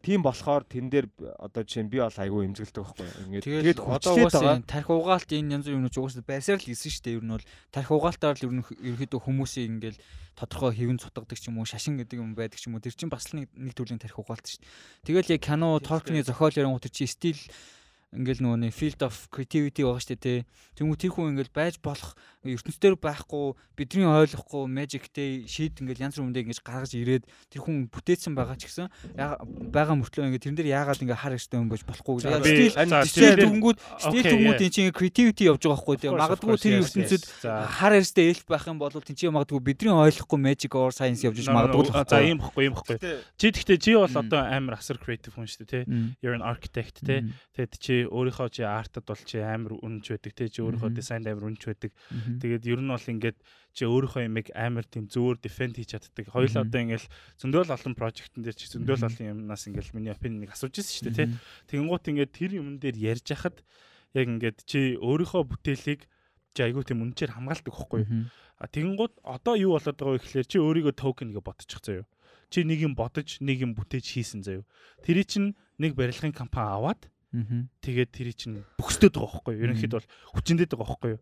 тийм болохоор тэн дээр одоо жишээ нь би бол айгүй имзгэлдэг байхгүй юу. Ингээд Тэгээд одоо угаасаа тарих угаалт энэ янз бүрийн юмнууд угаасаа байсаар л хэлсэн шүү дээ. Ер нь бол тарих угаалтаар л ер нь ерөөдөө хүмүүсийг ингээл тодорхой хэвэн цутгадаг ч юм уу, шашин гэдэг юм байдаг ч юм уу. Тэр чинь бас л нэг төрлийн тарих угаалт шүү дээ. Тэгэл яг кино, толкны зохиол ярангууд тэр чинь стил ингээл нөгөө нэг field of creativity байгаа дээ тий. Тэнгүү тэр хүн ингээл байж болох ертөнцийн байхгүй бидний ойлгохгүй magicтэй шийд ингээл янз бүрөндөө ингэж гаргаж ирээд тэр хүн бүтээсэн байгаа ч гэсэн байгаа мөртлөө ингээд тэрэн дээр яагаад ингээ хар ярьжтай юм байж болохгүй гэж. Стил за, стил yeah. энэ чинь creativity явж байгаа байхгүй тий. Магадгүй тэр ертөнцид хар ярьжтай эльф байх юм бол тэн чинь магадгүй бидний ойлгохгүй magic or science явж магадгүй. За ийм бохгүй ийм. Гэтэ Чи тэгтээ чи бол одоо амар асар creative хүн дээ, тий. You're an architect, тий. Тэгээд чи чи өөрийнхөө чи артад бол чи амар үнэнч байдаг те чи өөрийнхөө дизайнд амар үнэнч байдаг. Тэгээд ер нь бол ингээд чи өөрийнхөө ямиг амар тийм зөвөр дефенд хийж чаддаг. Хоёул одоо ингээл зөндөл олон прожектын дээр чи зөндөл олон юмнаас ингээл миний опинион нэг асууж ирсэн шүү дээ те. Тэгэнгუут ингээд тэр юмн дээр ярьж хахад яг ингээд чи өөрийнхөө бүтээлийг чи айгүй тийм үнэнчээр хамгаалдаг хөхгүй. А тэгэнгүүт одоо юу болоод байгаа вэ гэхэлэр чи өөрийгөө токен гэж бодчих заяа. Чи нэг юм бодож, нэг юм бүтээж хийсэн заяа. Тэр чинь нэг барилгын компани аваад тэгээд тэрий чинь бөхсдөд байгаа хөхгүй юу? Ерөнхийдөө бол хүчнэдэд байгаа хөхгүй юу?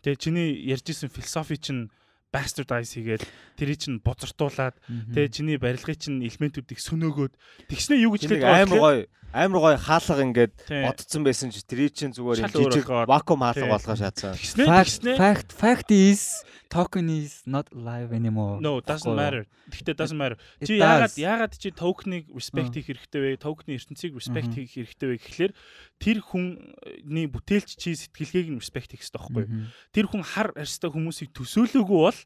Тэгээ чиний ярьжсэн философи чинь bastardize хийгээд тэрий чинь бозортуулаад тэгээ чиний барилгын чинь элементүүдийг сөнөөгөөд. Тэгснээ юу гэж хэлээд амар гоё амар гоё хаалга ингээд бодцсон байсан чи. Тэр чинь зүгээр жижиг вакуум хаалга болгоо шаацсан. Fact fact is token is not alive anymore. No, doesn't matter. Гэхдээ doesn't matter. Чи яагаад яагаад чи токеныг respect хийх хэрэгтэй вэ? Токены ертөнцийг respect хийх хэрэгтэй вэ гэхлээр тэр хүний бүтээлч чи сэтгэлгээг нь respect хийх хэрэгтэй байхгүй. Тэр хүн хар арьстай хүмүүсийг төсөөлөөгүй бол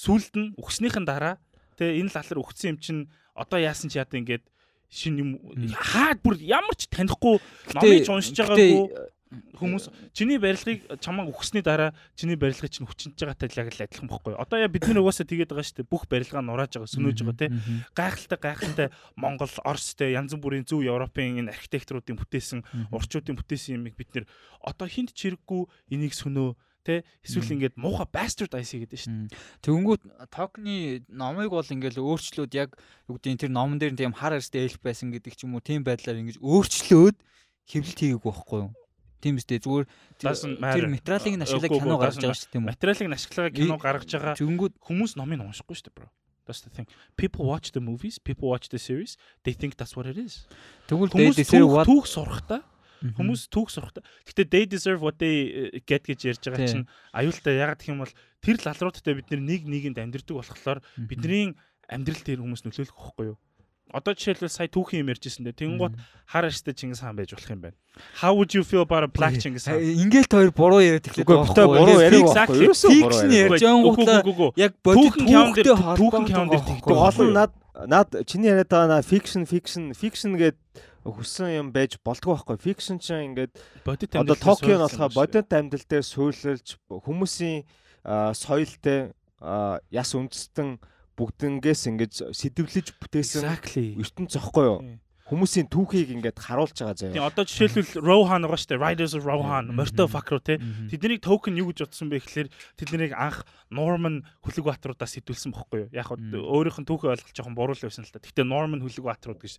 сүулт нь өгснийхэн дараа тэгээ энэ лалар өгсөн юм чинь одоо яасан ч яа ингээд шин юм хаад бүр ямар ч танихгүй номыг ч уншиж байгаагүй хүмүүс чиний барилгыг чамааг өгсөний дараа чиний барилгыг чинь хүчинж байгаатай яг л адилхан бохгүй. Одоо яа бид нар угаасаа тэгээд байгаа шүү дээ. Бүх барилгаа нурааж байгаа, сөнөөж байгаа. Мгм. Гайхалтай гайхалтай Монгол, Орос те янз бүрийн зөв Европын энэ архитекторуудын бүтээсэн, урчуудын бүтээсэн юмыг бид нэр одоо хинт чирэггүй энийг сөнөө те эсвэл ингээд муухай bastard ice гэдэг шүү дээ. Мм. Тэгэнгүүт токны номыг бол ингээл өөрчлөөд яг юу гэдэг нь тэр номон дээр нь тийм хар арьстай эльф байсан гэдэг ч юм уу тийм байдлаар ингэж өөрчлөөд хэвлэлт хийгээгүй байхгүй юу? Тийм үстэй зүгээр тэр материалыг нь үгүй, кино гаргаж байгаа шүү дээ тийм үү? Материалыг нь ашиглагаа кино гаргаж байгаа Тэгэнгүүт хүмүүс номыг уншихгүй шүү дээ, bro. That's the thing. People watch the movies, people watch the series, they think that's what it is. тэгвэл Хүмүүс дэдсээр түүх Мгм. Хүмүүс түүх сурахтаа. Гэтэ they deserve what they uh, get гэж ярьж байгаа чинь аюултай ягаад гэх юм бол тэр лалруудтай бид нэг нэгэнд амьдэрдэг болохоор бидний амьдрал дээр хүмүүс нөлөөлөх хөхгүй юу? Одоо жишээлбэл сая түүхийн юм ярьжсэн дээ. Тэнгууд Мгм. хар арьстай Чингис хаан байж болох юм байна. How would you feel about a black Үгүй, Чингис хаан? Ингээл тоор буруу яриад эхлэх Үгүй битээ буруу яриаг байхгүй. Ерөөсөө буруу яриаг. ярьж байгаа гутлаа Үгүй, үгүй, үгүй. яг бодит түүхтэй түүхэн байгаа тэгдэг. байхгүй нь над над чиний яриад байгаа на fiction fiction fiction гэд хүссэн юм байж болдгоо байхгүй. Fiction чинь ингээд Бодит одоо амьдрал Токио болохоор юм шүү. бодит амьдрал дээр суйлалж хүмүүсийн соёлтой яс үндэстэн бүгднгээс ингэж сэдвлэж бүтээсэн ертөнц зөхгүй юу? Хүмүүсийн түүхийг ингээд харуулж байгаа Тийм заяа. одоо жишээлбэл Rohan байгаа шүү дээ. Riders of Rohan, Morto руу те. Тэднийг токен юу гэж бодсон бэ гэхэлэр тэднийг анх Norman Хүлэг Баатруудаас сэтүүлсэн бохгүй юу? Яг өөрийнх нь түүхээ ойлгох жоохон буруу л байсан л та. Гэхдээ Norman Хүлэг Баатрууд гэж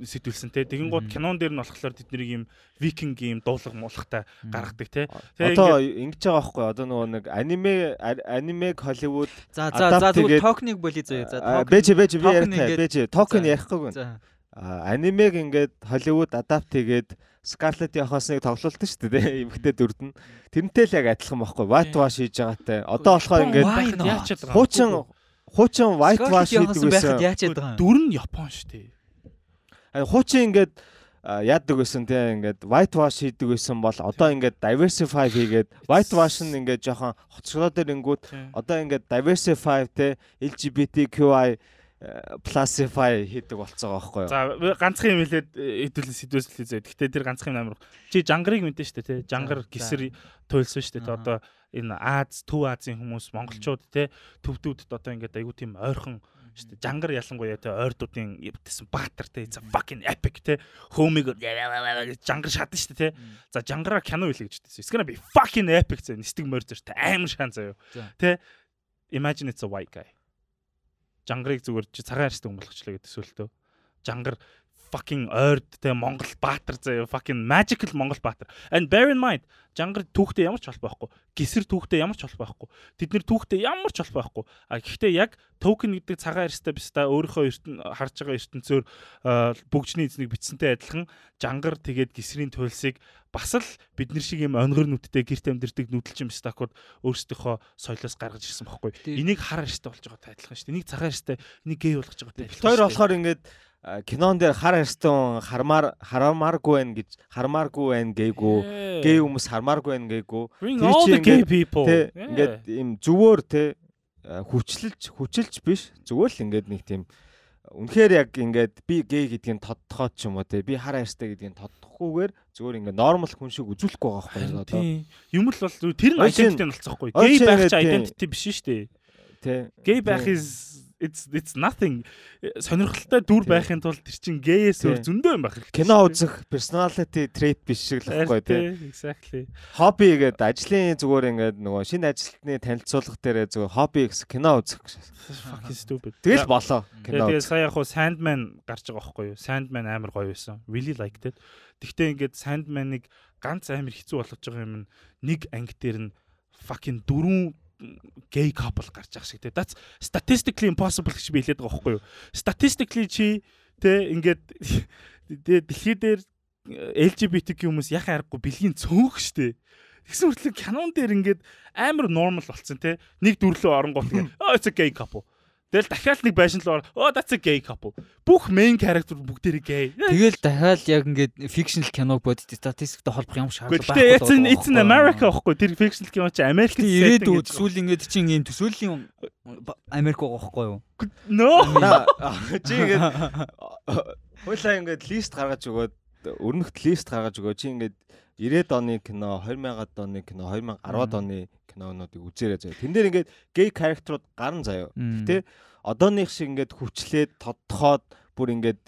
сэтүүлсэн те. Тэгэнгუთ кинон дээр нь болохоор тэднийг юм викинг юм дуулга муулахтай гаргадаг те. Тэгээ Одоо ингэж байгаа байхгүй одоо нөгөө нэг аниме анимег Холливуд За за за тэгээд- токеныг болий заяа. За токен- бэж бэж би ярихгүй бэж За. ярихгүй гэн. Анимег ингээд Холливуд адапт хийгээд Scarlett Johansson-ыг тоглуулдаг шүү дээ эмхтэй дүрд нь. Тэрнтэй л яг адилхан байхгүй. White wash хийж байгаатай. Одоо болохоор ингээд хуучин хуучин white wash хийдэг байсан дүр нь Япон шүү дээ. Хуучин ингээд яадаг байсан те ингээд white wash хийдэг байсан бол одоо ингээд diversify хийгээд white wash нь ингээд жоохон хоцроод ирэнгүүт Тийм. одоо ингээд diversify те LGBTQI э, plusify хийдэг болцоо байхгүй юу За ганцхан юм хэлээд хэдүүлэн сэдвэслээ зөө. Гэхдээ тэр ганцхан юм амар. Чи жангарыг мэдэн шүү дээ те. Жангар гисэр туйлсан шүү дээ. Одоо энэ Аз, Төв Азийн хүмүүс монголчууд те төвдүүдэд одоо ингээд айгуу тийм ойрхон шүү дээ. Жангар ялангуяа те ойрдуудын өвдсөн баатар. За fucking epic те. Хөөмиг жангар шатна шүү дээ те. За жангараа кино хэлээ гэж хэлсэн. It's gonna be fucking epic зэ. Нистэг морь зэр те. Амар шаан заяа. За. Тэ imagine it's a white guy. Жангарыг зүгээр чи цагаан арьстай өмөлгчлээ гэдэг сүлтөө. Жангар fucking ойрд те Монгол баатар заяа fucking magical Монгол баатар. And bear in mind жангар түүхтэй ямар ч холбоо байхгүй. Гисэр түүхтэй ямар ч холбоо байхгүй. Тэд нэр түүхтэй ямар ч холбоо байхгүй. А гэхдээ яг токен гэдэг цагаан арьстай биш та өөрийнхөө ертөн харж байгаа ертөнцөөр бүгжний эзнийг бичсэнтэй адилхан жангар тэгээд гисрийн туйлсыг бас л бид нар шиг юм онгор нүдтэй гэрт амьдэрдэг нүдэлчин стакууд өөрсдийнхөө соёлоос гаргаж ирсэн байхгүй. Энийг хар арьстай болж байгаа адилхан шүү дээ. Энийг цагаан арьстай, энийг гей болгож байгаа адилхан. Дээ. болохоор ингээд кинон дээр хар арстан хармаар харамааргүй байна гэж хармааргүй байна гээгүй Yeah. гей хүмүүс хармааргүй байна the gay ингээд- им зүвөр тэ а, хүчлэлж хүчилж биш зүгээр л ингээд нэг тийм үнэхээр яг ингээд би гей гэдгийг тодтохоод ч юм уу тэ би хар арьстай гэдгийг тодтохгүйгээр зүгээр ингээд нормал хүн шиг үзүүлэхгүй байгаа байхгүй одоо. Юм л бол тэр нь identity нь болцоохгүй. ой, Гей байх чи identity биш шүү дээ. тэ Гей байх is it's it's nothing. Сонирхолтой дүр байхын тулд тэр чин гейээс өөр зөндөө юм байх хэрэгтэй. кино үзэх personality trait биш шиг л байхгүй тийм, Exactly. хобби гэдэг ажлын зүгээр ингээд нөгөө шинэ ажилтны танилцуулга дээр зүгээр хобби гэсэн кино үзэх Fucking stupid. тэгэл болоо кино Тэгээ сая яг хуу Sandman гарч байгаа байхгүй юу? Sandman амар гоё байсан. Really liked it. Гэхдээ ингээд Sandman-ыг ганц амар хэцүү болгож байгаа юм нэг анги дээр нь fucking дөрвөн gay couple гарч байгаа шиг те. That's statistically impossible гэж би хэлээд байгаа байхгүй юу? Statistically чи те ингээд дэлхий дээр э, LGBTQ хүмүүс яхаа аргагүй бэлгийн цөөх штэ. Тэгсэн үртлэг кинон дээр ингээд амар нормал болцсон те. Нэг дүрлөө оронгууд ингээд oh it's a gay couple. Тэгэл дахиад нэг байшин л ор oh that's a gay couple. Бүх main character бүгдээрээ gay. Тэгэл дахиад яг ингээд fictional киног бодит статистиктэй холбох юм шаардлага Гэхдээ it's in it's in America байхгүй тэр fictional кино чи Америкт ирээд үд эсвэл ингээд чинь ийм төсөөлийн Америк байхгүй юу? No. Чи ингээд хуулаа ингээд лист гаргаж өгөөд өрнөхт лист гаргаж өгөө чи ингээд 90-ад оны кино 2000-ад оны кино 2010-ад оны кинонуудыг үзээрэй заяа. Тэн дээр ингээд гей character-ууд гарна заяа. Гэтэ одооных шиг ингээд хүчлээд тодтохоод бүр ингээд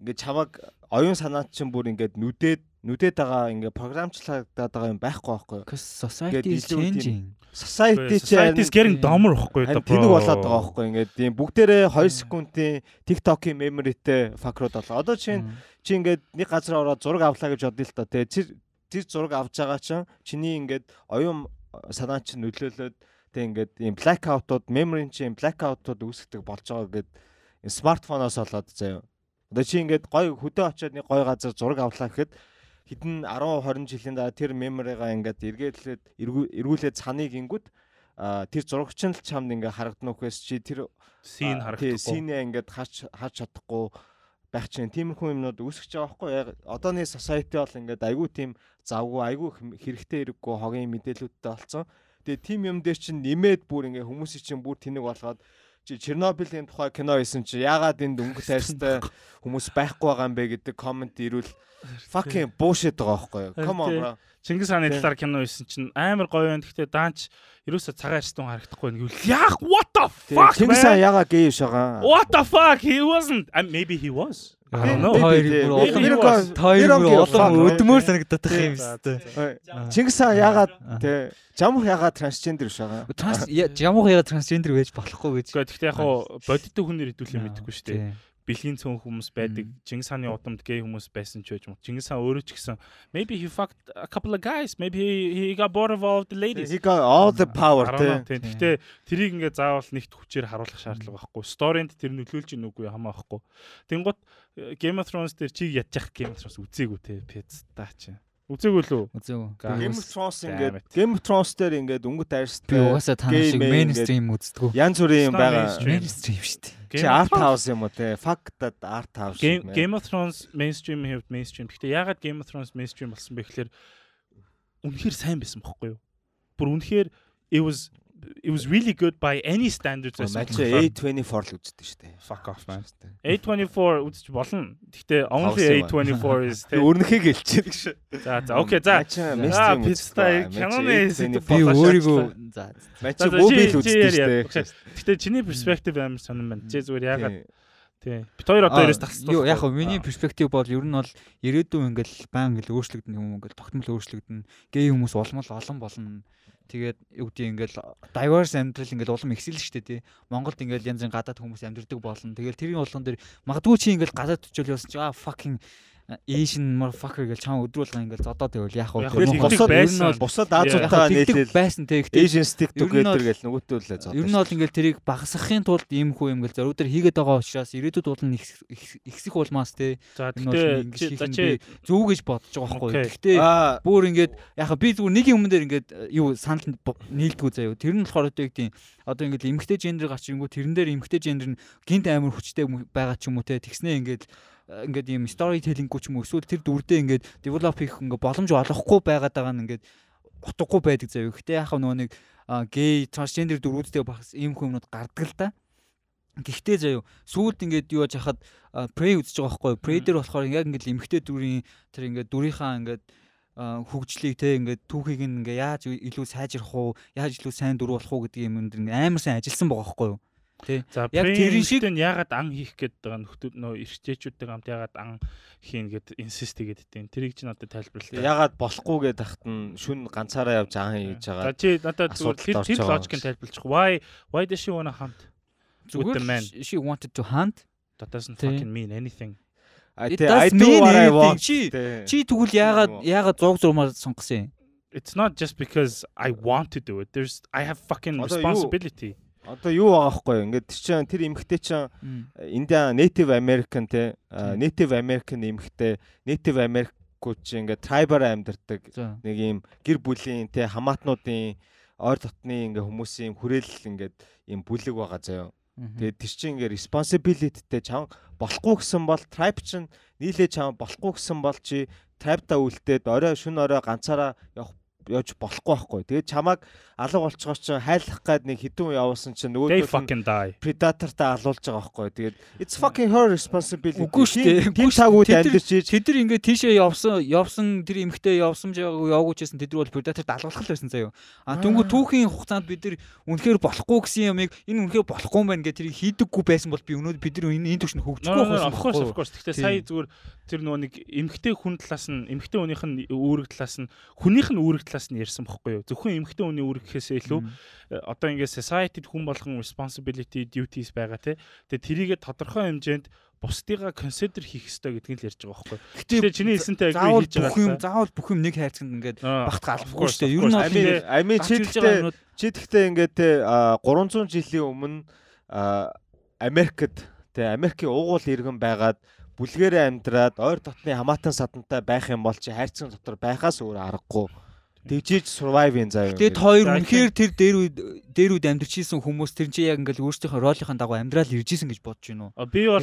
ингээд чамаг оюун санаат чинь бүр ингээд нүдээд нүдээд байгаа ингээд програмчлагдаад байгаа юм байхгүй байхгүй юу? Society changing. Society чи Society Тийм. dumber байхгүй Харин тэнэг болоод байгаа байхгүй ингээд тийм бүгдээрээ 2 секундын TikTok-ийн memoryтэй факрууд болоо. Одоо чинь чи ингээд нэг газар ороод зураг авлаа гэж бодъё л та тий. Тэр зураг авч байгаа чинь чиний ингээд оюун санаа чинь нөлөөлөд тий ингээд ийм blackout-ууд memory чинь blackout-ууд үүсгдэг болж байгаа гэд смартфоноос болоод заяа. Одоо чи ингээд гой хөдөө очиод нэг гой газар зураг авлаа гэхэд хэдэн 10 20 жилийн дараа тэр memory-га ингээд эргүүлээд эргүүлээд цаныг ингүүд тэр зурагч нь л чамд ингээ харагдана үхээс чи тэр тий, харагдахгүй. синээ ингээд харж харж чадахгүй байх чинь тиймэрхүү юмнууд үүсгэж байгаа байхгүй яг одооны society бол ингээд айгүй тийм завгүй айгүй хэрэгтэй хэрэггүй хогийн мэдээлүүдтэй болсон. Тэгээ тим юм дээр чинь нэмээд бүр ингээ хүмүүсийн чинь бүр тэнэг болгоод чи Чернобылийн тухай кино хийсэн чи яагаад энд өнгө тайрстай хүмүүс байхгүй байгаа юм бэ гэдэг комент ирүүл fucking bullshit байгаа байхгүй юу. Come on bro. Чингис хааны талаар кино хийсэн чинь амар гоё байна. Гэхдээ даанч ерөөсө цагаан арстун харагдахгүй байна гэвэл яах what the fuck Чингис хаан man? яагаад гей биш байгаа? What the fuck he wasn't. And maybe he was. Хоёр бүр олон хоёр бүр олон өдмөр санагдах юм дээ. Чингис хаан ягаад Аа. тий жамх ягаад трансгендер биш байгаа. Транс ямуу яга трансгендер байж болохгүй гэж. Гэхдээ яг хуу бодиттой хүнээр хэдүүлээ мэдэхгүй шүү дээ. Бэлгийн цөөн хүмүүс байдаг. Чингис хааны удамд гей хүмүүс байсан ч байж юм. Чингис хаан өөрөө ч гэсэн maybe he fucked a couple of guys. Maybe he, he got bored of all the ladies. He got all the power. Гэхдээ тэрийг ингээд заавал нэгт хүчээр харуулах шаардлага байхгүй. Сторинд тэр нөлөөлж ийн үгүй хамаа байхгүй. Тэнгут э, Game of Thrones дээр чиг ядчих Game of Thrones үзээгүй те. Пэцтаа чи. Үзээгүй лүү? Үзэв. Game of Thrones ингээд. Game of Thrones дээр ингээд өнгөт би арьстай угаасаа танаа шиг мейнстрим үздэг. янз бүрийн юм байгаа. mainstream. Мейнстрим шүү дээ. Чи art house юм уу те? Fuck that art house. Game of Thrones mainstream хэвд mainstream. Гэхдээ ягаад Game of Thrones mainstream болсон бэ гэхээр үнэхээр сайн байсан бохгүй юу? Бүр үнэхээр it was it was really good by any standards байсан. Матч A24 л үздэг шүү дээ. fuck off man. A24 үзэж болно. Гэхдээ only Тоглосон юм A24 is Тэг өрнөхийг хэлчихэ гэж. За за окей за. Аа пицтай каноны Би өөрийгөө за За, за, мобил үздэг шүү дээ. Гэхдээ чиний перспектив амар сонирн байна. Чи зүгээр ягаад тий. Бид хоёр одоо ерөөс тахсан. Юу яг хөө миний перспектив бол ер нь бол ирээдүйн ингээл баян ингээл өөрчлөгдөн юм ингээл тогтмол өөрчлөгдөн гей хүмүүс улмал олон болно. Тэгээд юу гэдэг ингээл diverse амьдрал ингээл улам ихсэл шүү дээ тий. Монголд ингээл янз бүрийн гадаад хүмүүс амьдардаг болно. Тэгэл тэрийн болгон дээр магадгүй чи ингээл гадаад очил явсан чи аа fucking Asian motherfucker гэж чам өдрүүлгэн ингээл зодоод байвал яах вэ? Нь байсан. бол Бусад тэгдэг нийлээл байсан тий. Гэхдээ Asian stick Ер нь together бол- гэл нөгөөтөө л зодсон. Ер нь бол ингээл тэрийг багасгахын тулд ийм хүү юм гэл зориудаар хийгээд байгаа учраас ирээдүйд бол нь их- их- ихсэх улмаас те За энэ ингэж хийх нь зөв гэж бодож байгаа байхгүй. Гэхдээ бүр ингээд яхаа би зүгээр нэг юм дээр ингээд э, юу санал нийлдэггүй заяа. Тэр нь болохоор одоо тийм одоо ингээд эмгтэй гендер гарчингүү тэрэн дээр эмгтэй гендер нь гинт амар хүчтэй байгаа ч юм уу те тэгснээ ингээд э, ингээд ийм story telling-гүү ч юм уу эсвэл тэр дүрдээ ингээд develop хийх ингээд боломж олохгүй байгаад байгаа нь ингээд утгагүй байдаг заяа. Гэхдээ яхаа нөгөө нэг гей трансгендер дүрүүдтэй бас ийм хүмүүд гардаг л да. Гэхдээ заяа сүүлд ингээд юу яаж хахад prey үзэж байгаа байхгүй? Prey дээр болохоор яг ингээд эмгтэй дүрийн тэр ингээд дүрийнхаа ингээд хөгжлийг те ингээд түүхийг нь ингээ яаж илүү сайжрах уу яаж илүү сайн дөрөв болох уу гэдэг юм энэ амар сайн ажилласан байгаа байхгүй юу за яг тэрэн шиг- тэрэн ягаад ан хийх гээд байгаа нөхдүүд нөө ирчээчүүдтэй хамт ягаад ан хийн гэд инсист хийгээд идэв. Тэрийг чи надад тайлбарлаа. ягаад болохгүй гэд тахт нь шүн ганцаараа явж аан хийж За байгаа. чи надад зүгээр тэр логикийг тайлбарлчих. Why why does she wanna hunt? With the man. зүгээр she wanted to hunt That doesn't Тий. fucking mean anything. А, It тий, does I do mean what I anything. want. Чи- тий. чи тэгвэл яагаад яагаад зург зурмаар сонгосон юм It's not just because I want to do it. There's I have fucking responsibility. Одоо юу байгаа хгүй юу? Ингээд тэр чинь тэр эмхтэй чинь Индиан Native American те. Native American эмхтэй Native American чи ингээд tribal амьдардаг нэг юм гэр бүлийн те хамаатнуудын ойр дотны ингээ хүмүүсийн хүрээлэл ингээд юм бүлэг байгаа заяа. Тэгээд тэр чинь ингээ responsibilityтэй чам болохгүй гэсэн бол tribe чинь нийлээ чам болохгүй гэсэн бол чи tribe-та үлдээд орой шүн орой ганцаараа явах явж болохгүй байхгүй. Тэгээд чамайг алга болчихоор чинь хайлах гээд нэг үе явуулсан чинь нөгөө предатортай алуулж байгаа байхгүй. Тэгээд it's fucking her responsibility. Үгүй шүү дээ. Тэд нар- амьдэрч ийж тэд нар ингээд тийшээ явсан явсан тэр эмхтэй явсан явгүйчсэн тэд нар бол предаторт алгуулах л байсан заяа а түнгүй түүхийн хугацаанд бид нар үнэхээр болохгүй гэсэн юмыг энэ үнэхээр болохгүй юм байна гэх тэрийг хийдэггүй байсан бол би өнөөдөр бид нар энэ төвшөнд хөгжихгүй байсан of course, байхгүй of course. Гэхдээ сая зүгээр тэр нөгөө нэг эмгтэй хүн талаас нь эмгтэй хүнийх нь үүрэг талаас нь хүнийх нь үүрэг талаас нь ярьсан бохгүй юу? Зөвхөн эмгтэй хүний үүрэг гэхээсээ илүү э, одоо ингээд society-д хүн болгон responsibility duties байгаа тий. Тэгээ тэрийгэ тодорхой хэмжээнд бусдыгаа consider хийх ёстой гэдгийг л ярьж байгаа бохгүй юу? Гэхдээ чиний хэлсэнтэй agree хийж бүх юм байгаа. заавал бүх юм нэг хайрцагт ингээд албагүй course, шүү дээ. Ер нь бол гарч чи байгаа гэхдээ чи гэхдээ ингээд те а, 300 жилийн өмнө Америкт те Америкийн угуул иргэн байгаад бүлгэрээ амьдраад ойр дотны хамаатан садантай байх юм бол чи хайрцаг дотор байхаас өөр аргагүй. Тэгжиж survive ин заяа. Тэгээд хоёр үнэхээр тэр дээр үед дээр үед амьдарч исэн хүмүүс тэр чинь яг ингээл өөрсдийнхөө ролийнхаа дагуу амьдрал ирж исэн гэж бодож байна уу? А, Би бол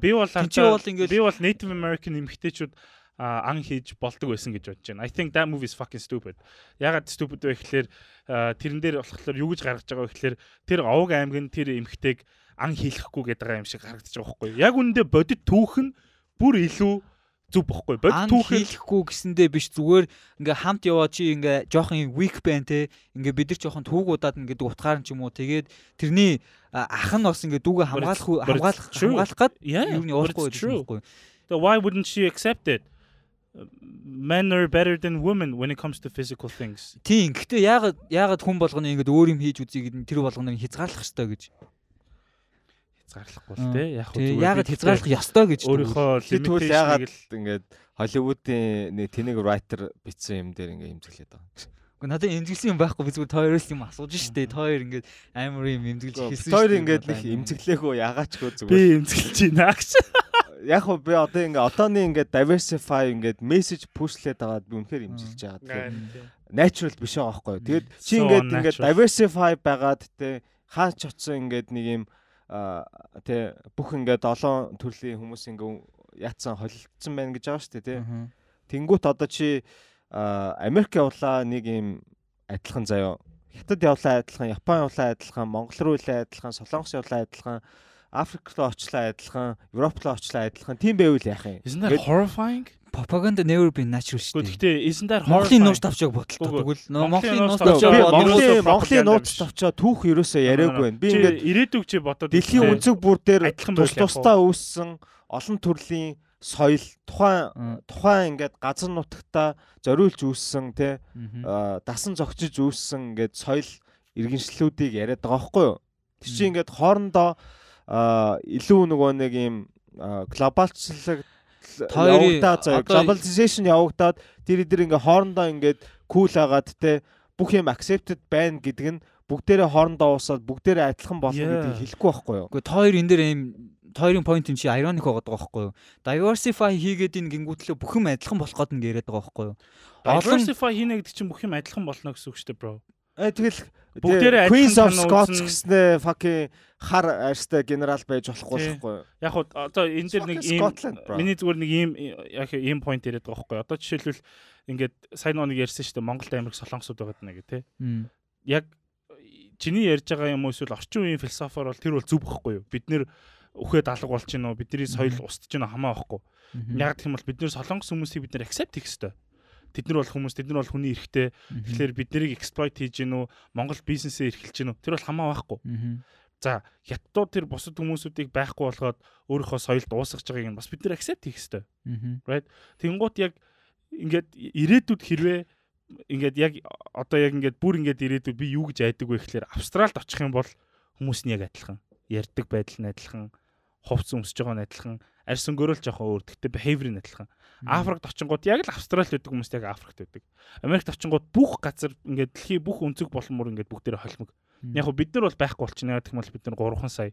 би бол би бол Native American эмэгтэйчүүд ан хийж болдог байсан гэж бодож байна. I think that movie is fucking stupid. Ягаад stupid вэ гэхээр а, тэрэн дээр болохоор юу гэж гаргаж байгаа вэ гэхээр тэр овог аймгийн тэр эмэгтэйг ан хийлэхгүй гэдэг байгаа юм шиг харагдаж байгаа байхгүй юу? Яг үүндээ бодит түүх нь бүр илүү зүв бохгүй. Бод түүхээр хийхгүй гэсэндээ биш зүгээр ингээ хамт яваа чи ингээ жоохон weak байна те ингээ бид нар жоохон түүгуудад ингээ утгаар ч юм уу тэгээд тэрний ах нь бас ингээ дүүгээ хамгаалах хамгаалах хамгаалах гад юу нь явахгүй байхгүй So why wouldn't she accept it? Men are better than women when it comes to physical things. тийм гэхдээ яагаад яагаад хүн болгоно ингээ өөр юм хийж үзье гэдэг нь тэр болгоно хязгаарлах ёстой гэж Хязгаарлахгүй Аа, л те. Яг хөө яагаад би хязгаарлах ёстой гэж өөрийнхөө Тэгвэл limitation-ыг ягаад л ингээд Холливуудын нэг тэнэг writer бичсэн юм дээр ингээ имзэглээд байгаа. Гэхдээ надад эмзэглсэн юм байхгүй би зүгээр тойроос юм асууж штэ тойр ингээд амар юм эмзэглэж хэлсэн штэ, ингээд нэг амар. имзэглээгөө ягаачгүй би зүгээр. эмзэглэж байна гэж. Яг хөө би одоо ингээ одооны ингээ diversify ингээд message push-лээд байгаа би үнэхээр имзэглэж байгаа. Тэгэхээр natural биш байгаа байхгүй. Тэгээд чи ингээд ингээд diversify байгаад те хаач очсон ингээд нэг юм те бүх ингээд олон төрлийн хүмүүс ингээ яатсан холилдсон байна гэж байгаа шүү дээ. Аха. Тэнгүүт одоо чи Америк явлаа нэг юм адилхан заяо. Хятад явлаа адилхан, Япон явлаа адилхан, Монгол руу илээ адилхан, Солонгос явлаа адилхан, Африк руу очлаа адилхан, Европ руу очлаа адилхан. Тийм байвал яах юм? Isn't that horrifying? Propaganda never been natural Гэхдээ штэ гэхдээ isn't that Монголын нууц тавчааг бодлоо тэгвэл Монголын нууц тавчаа Монголын Монголын нууц тавчаа түүх ерөөсөө яриаггүй байна. Би Чи ингээд ирээдүг чи бодоод дэлхийн өнцөг бүр дээр тус тусдаа үүссэн олон төрлийн соёл тухайн тухайн ингээд газар нутагтаа зориулж үүссэн те дасан зогчиж үүссэн ингээд соёл иргэншлүүдийг яриад байгаа байхгүй юу. Тэр чинь ингээд хоорондоо илүү нөгөө нэг юм глобалчлаг явагдаад заяа globalization явагдаад тэр эдэр ингээд хоорондоо ингээд кул агаад те бүх юм accepted байна гэдэг нь бүгдээрээ хоорондоо уусаад бүгдээрээ адилхан болно гэдгийг хэлэхгүй байхгүй юу. Гэхдээ тойр энэ дээр юм тойрын point юм чи ironic байгаа байхгүй юу? Diversify хийгээд ин гингүүтлээ бүх юм адилхан болох гээд ингэ яриад байгаа байхгүй юу? Diversify хийнэ гэдэг чинь бүх юм адилхан болно гэсэн үг шүү дээ, bro. Э тэгэл Бүгдээрээ тэгээ Queens адилхан of Scots гэснээр fucking хар арьстай генерал байж болохгүй юу. Яг хуу одоо энэ дээр нэг ийм миний зүгээр нэг ийм яг ийм point яриад байгаа байхгүй. Одоо жишээлбэл ингээд сайн нэг ярьсан шүү дээ Монголд Америк солонгосууд байгаа даа гэх тээ. Мм. Яг чиний ярьж байгаа юм уу эсвэл орчин үеийн философоор бол тэр бол зүг байхгүй юу? Бид нэр үхээд алга болж гинөө бидний соёл устж гинөө хамаа байхгүй. Яг гэх юм бол бид нэр солонгос хүмүүсийг бид нэр accept хийх ёстой. Тэд нар бол хүмүүс, тэд нар бол хүний эрхтэй. Тэгэхээр бид нарыг exploit хийж гинөө, Монгол бизнесээ эрхэлж гинөө. Тэр бол хамаа байхгүй. За, хятадууд тэр бусад хүмүүсүүдийг байхгүй болгоод өөрийнхөө соёлд уусгаж байгааг нь бас бид нэр accept хийх ёстой. Мгм. Тэнгуут яг ингээд ирээдүйд хэрвээ ингээд яг одоо яг ингээд бүр ингээд ирээдүйд би юу гэж айдаг вэ гэхээр Австралид очих юм бол хүмүүс нь яг адилхан. Ярьдаг байдал нь адилхан, хувцс өмсөж байгаа нь адилхан, арьс өнгөрөөл жоохон өөр. Гэхдээ behavior нь адилхан. Африкт очингууд яг л Австралид байдаг хүмүүс яг Африкт байдаг. Америкт очингууд бүх газар ингээд дэлхийн бүх өнцөг болмор ингээд бүгдээрээ холимог. Яг хөө бид нар бол байхгүй болчихно. Яг бол бид нар 3хан сая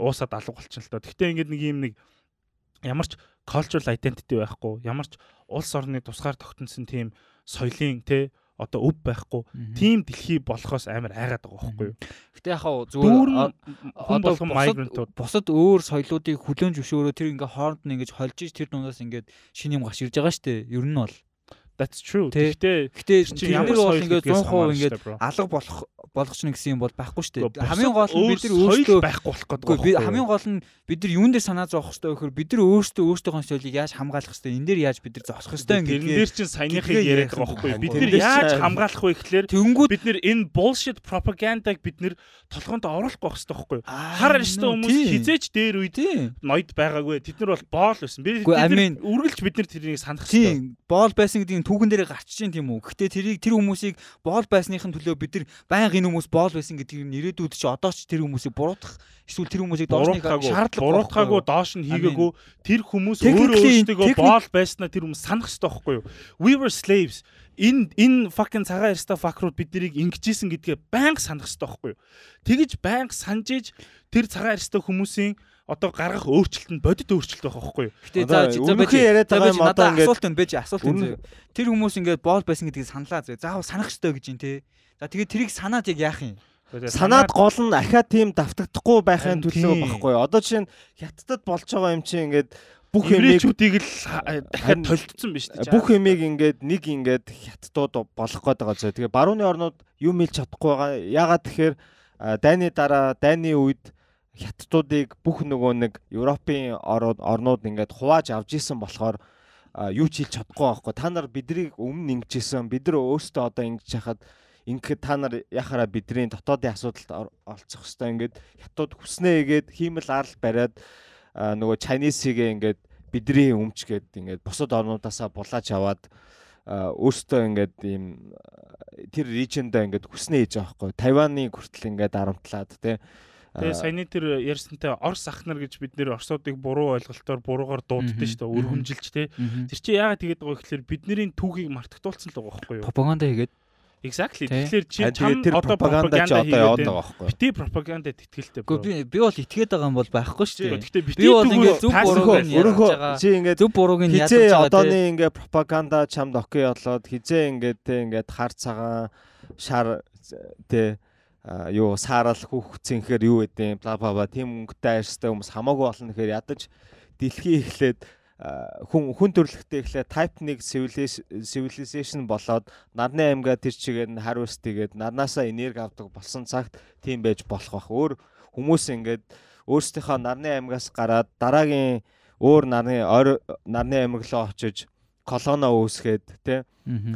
уусаад алга болчихно л доо. Гэхдээ ингээд нэг юм нэг ямар ч cultural identity байхгүй, ямар ч улс орны тусгаар тогтносон тийм соёлын те одоо өв байхгүй, тийм дэлхий болохоос амар айгаад байгаа байхгүй юу? Гэтэ яг хаа зүгээр хүн болгон migrantууд бусад өөр соёлоодыг хүлэн зөвшөөрөө тэр ингээ хооронд нь ингэж холж иж тэр дундаас ингээд шинэ юм гарч ирж байгаа штэ. Ер нь бол. That's true. Гэхдээ тэр ямар нар бол ингээд гэдгээс 100% хамаарна ингээд шүү дээ, алга болох болгочихно гэсэн юм бол байхгүй штэ. Гэхдээ Хамгийн гол нь бид нар өөрсдөө байхгүй болох гэдэг би хамгийн гол нь бид нар юун дээр санаа зовох хэрэгтэй вэ гэхээр бид нар өөрсдөө өөрсдийнхөө соёлыг яаж хамгаалах хэрэгтэй энэ дээр яаж бид нар зогсох хэрэгтэй Тэрэн гэдгээ дээр чинь саяныхыг яриад байгаа байхгүй Бид нар яаж хамгаалах вэ гэхлээр тэнгүүд бид нэр энэ bullshit пропагандаг бид нэр толгоонд оруулахгүй байх хэрэгтэй байхгүй? Хар арьстай хүмүүс хизээч дээр тийм ноёд байгаагүй. Тэд нар бол боол байсан. Бид нар үргэлж бид нар тэрийг санах хэрэгтэй. Боол байсан гэдэг нь түүхэн дээр гарч ийн тийм үү. Гэхдээ тэрийг тэр хүмүүсийг боол байсныхын төлөө бид нар байнга энэ хүмүүс боол байсан гэдгийг нь ирээдүйд чи одоо ч тэр хүмүүсийг буруутгах эсвэл тэр хүмүүсийг доошны Буруутгаагүй, шаардлага буруутгаагүй доош нь хийгээгүй тэр хүмүүс өөрөө өөрсдөө боол байснаа тэр хүмүүс санах хэрэгтэй байхгүй юу? We were slaves. Энэ энэ fucking цагаан ярста факрууд бид нарыг ингэжсэн гэдгээ байнга санах хэрэгтэй байхгүй юу? Тэгэж байнга санаж иж тэр цагаан ярста хүмүүсийн одоо гаргах өөрчлөлт нь бодит өөрчлөлт байх байхгүй юу? Гэтэ за өмнөхий яриад байгаа юм одоо надад ингээд- асуулт байна бэж асуулт зөө. Тэр хүмүүс ингээд боол байсан гэдгийг саналаа зөө. Заавал санах ёстой гэж юм те. За тэгээд тэрийг санаад яг яах юм? Санаад гол нь ахаа тийм давтагдахгүй байхын төлөө тийм. багхгүй. Одоо жишээ нь хятадд болж байгаа юм чинь ингээд бүх юмыг Еврейчүүдийг л дахиад толтцсон биз дээ. бүх юмыг ингээд нэг ингээд хятадууд болох гээд байгаа зөө. Тэгээ барууны орнууд юм хэлж чадахгүй байгаа. Ягаад тэгэхээр дайны дараа дайны үед хятадуудыг бүх нөгөө нэг Европын орнууд ингээд хувааж авч исэн болохоор юу ч хийж чадахгүй байхгүй. Та нар биднийг өмнө ингэжсэн. Бид нар өөрсдөө одоо ингэж яхад ингээд та нар яхаараа бидний дотоодын асуудалд олцох хэвээр ингээд хятад хүснээ игээд хиймэл арал бариад нөгөө Chinese-ийг ингээд бидний өмч гээд ингээд бусад орнуудаасаа булааж аваад өөртөө ингээд ийм тэр режиндаа ингээд хүснээ хийж байгаа байхгүй. Тайваны хүртэл ингээд арамтлаад тий. Тэгээ саяны тэр ярьсантай Орс ах нар гэж бид нэр Орсуудыг буруу ойлголтоор буруугаар дууддаг шүү дээ. Өргөмжилж. Мгм. Тэр чинь яагаад тэгээд байгаа гэхээр бидний түүхийг мартагдуулсан л байгаа байхгүй юу? пропаганда хийгээд Exactly. Тий. Тэгэхээр чи чам тэр одоо пропаганда ч одоо яваад байгаа байхгүй. Бити пропагандад итгэлтэй. Гэхдээ би би бол итгээд байгаа юм бол байхгүй шүү дээ. Гэхдээ бити Би бол ингээд зөв бурууг нь ярьж байгаа. чи ингээд Зөв бурууг нь ядаж хизээ байгаа одооны тий. ингээ пропаганда чамд окей болоод хизээ ингээд те ингээд хар цагаан шар те юу саарал хүүхцэн гэхээр юу гэдэг бла бла бла тийм өнгөтэй арьстай хүмүүс хамаагүй болно гэхээр ядаж дэлхий эхлээд хүн хүн төрлөختөө эхлээд type 1 civilization болоод нарны аймгаа тэр чигээр нь harvest тэгээд нарнаасаа энерги авдаг болсон цагт тийм байж болох бах. Өөр хүмүүс ингээд өөрсдийнхөө нарны аймгаас гараад дараагийн өөр нарны ойр нарны аймаг руу очиж колоно үүсгээд тий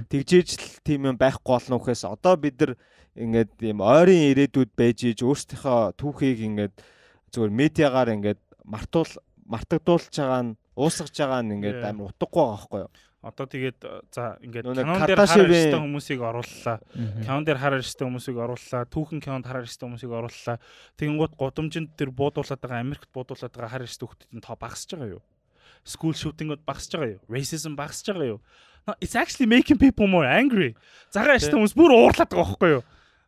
тэгжээж л тийм юм байхгүй болно ухаас одоо бид нар ингээд ийм ойрын ирээдүйд байж иж өөрсдийнхөө түүхийг ингээд зүгээр медиагаар ингээд мартуул мартагдуулж байгаа нь уусгаж байгаа нь ингээд амар утгагүй байгаа байхгүй юу Одоо тэгээд за ингээд кинон дээр Кардашевын- хараа өстэй хүмүүсийг орууллаа. Кинон дээр хараа өстэй хүмүүсийг орууллаа. Түүхэн кинонд хараа өстэй хүмүүсийг орууллаа. Тэгэнгუთ гудамжинд тэр буудуулаад байгаа Америкт буудуулаад байгаа хараа өстэй хүмүүсийн тоо багасж байгаа юу? School shooting-ууд багасж байгаа юу? Racism багасж байгаа юу? It's actually making people more angry. Цагаан өстэй хүмүүс бүр уурлаад байгаа байхгүй юу?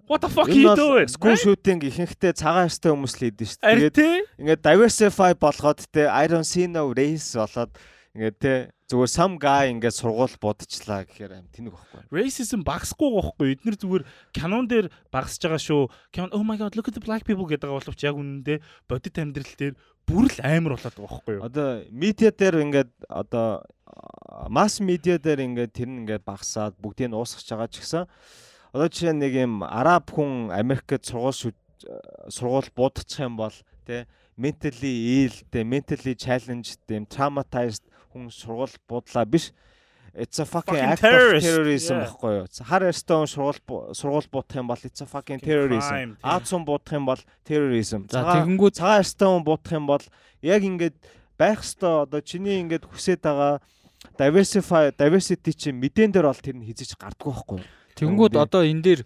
What the fuck you doing? school shooting ихэнхдээ цагаан арьстай хүмүүс л хийдэж шүү дээ тэгээд ингээд diversify болгоод те I don't see no race болоод ингээд те зүгээр some guy ингээд сургууль будчлаа гэхээр аим тэнэг байхгүй Racism багасгүй байхгүй. Эднэр зүгээр кинон дээр багасж байгаа шүү. Кинон oh my god look at the black people гэдэг боловч яг үнэндээ бодит амьдрал дээр бүр л амар болоод байгаа байхгүй юу? Одоо медиа дээр ингээд одоо масс медиа дээр ингээд тэр нь ингээд багасаад бүгдийг нь уусгах байгаа ч гэсэн одоо жишээ нэг юм араб хүн Америкт сургууль сургууль будчих юм бол те mentally ill те mentally challenged юм traumatized хүн сургууль буудлаа биш It's a fucking, Fucking act terrorist. of terrorism баггүй юу. Хар Эстон сургууль бу- сургууль буутах юм бол it's a fucking Fucking terrorism. Аацун буутах юм бол terrorism. За тэгэнгүүт цагаан арьстай хүн будах юм бол яг ингээд байх ёстой одоо чиний ингээд хүсэж байгаа diversify diversity чинь мэдэн дээр бол тэр нь хизэж гардггүй байхгүй юу? Үгүй. одоо энэ дээр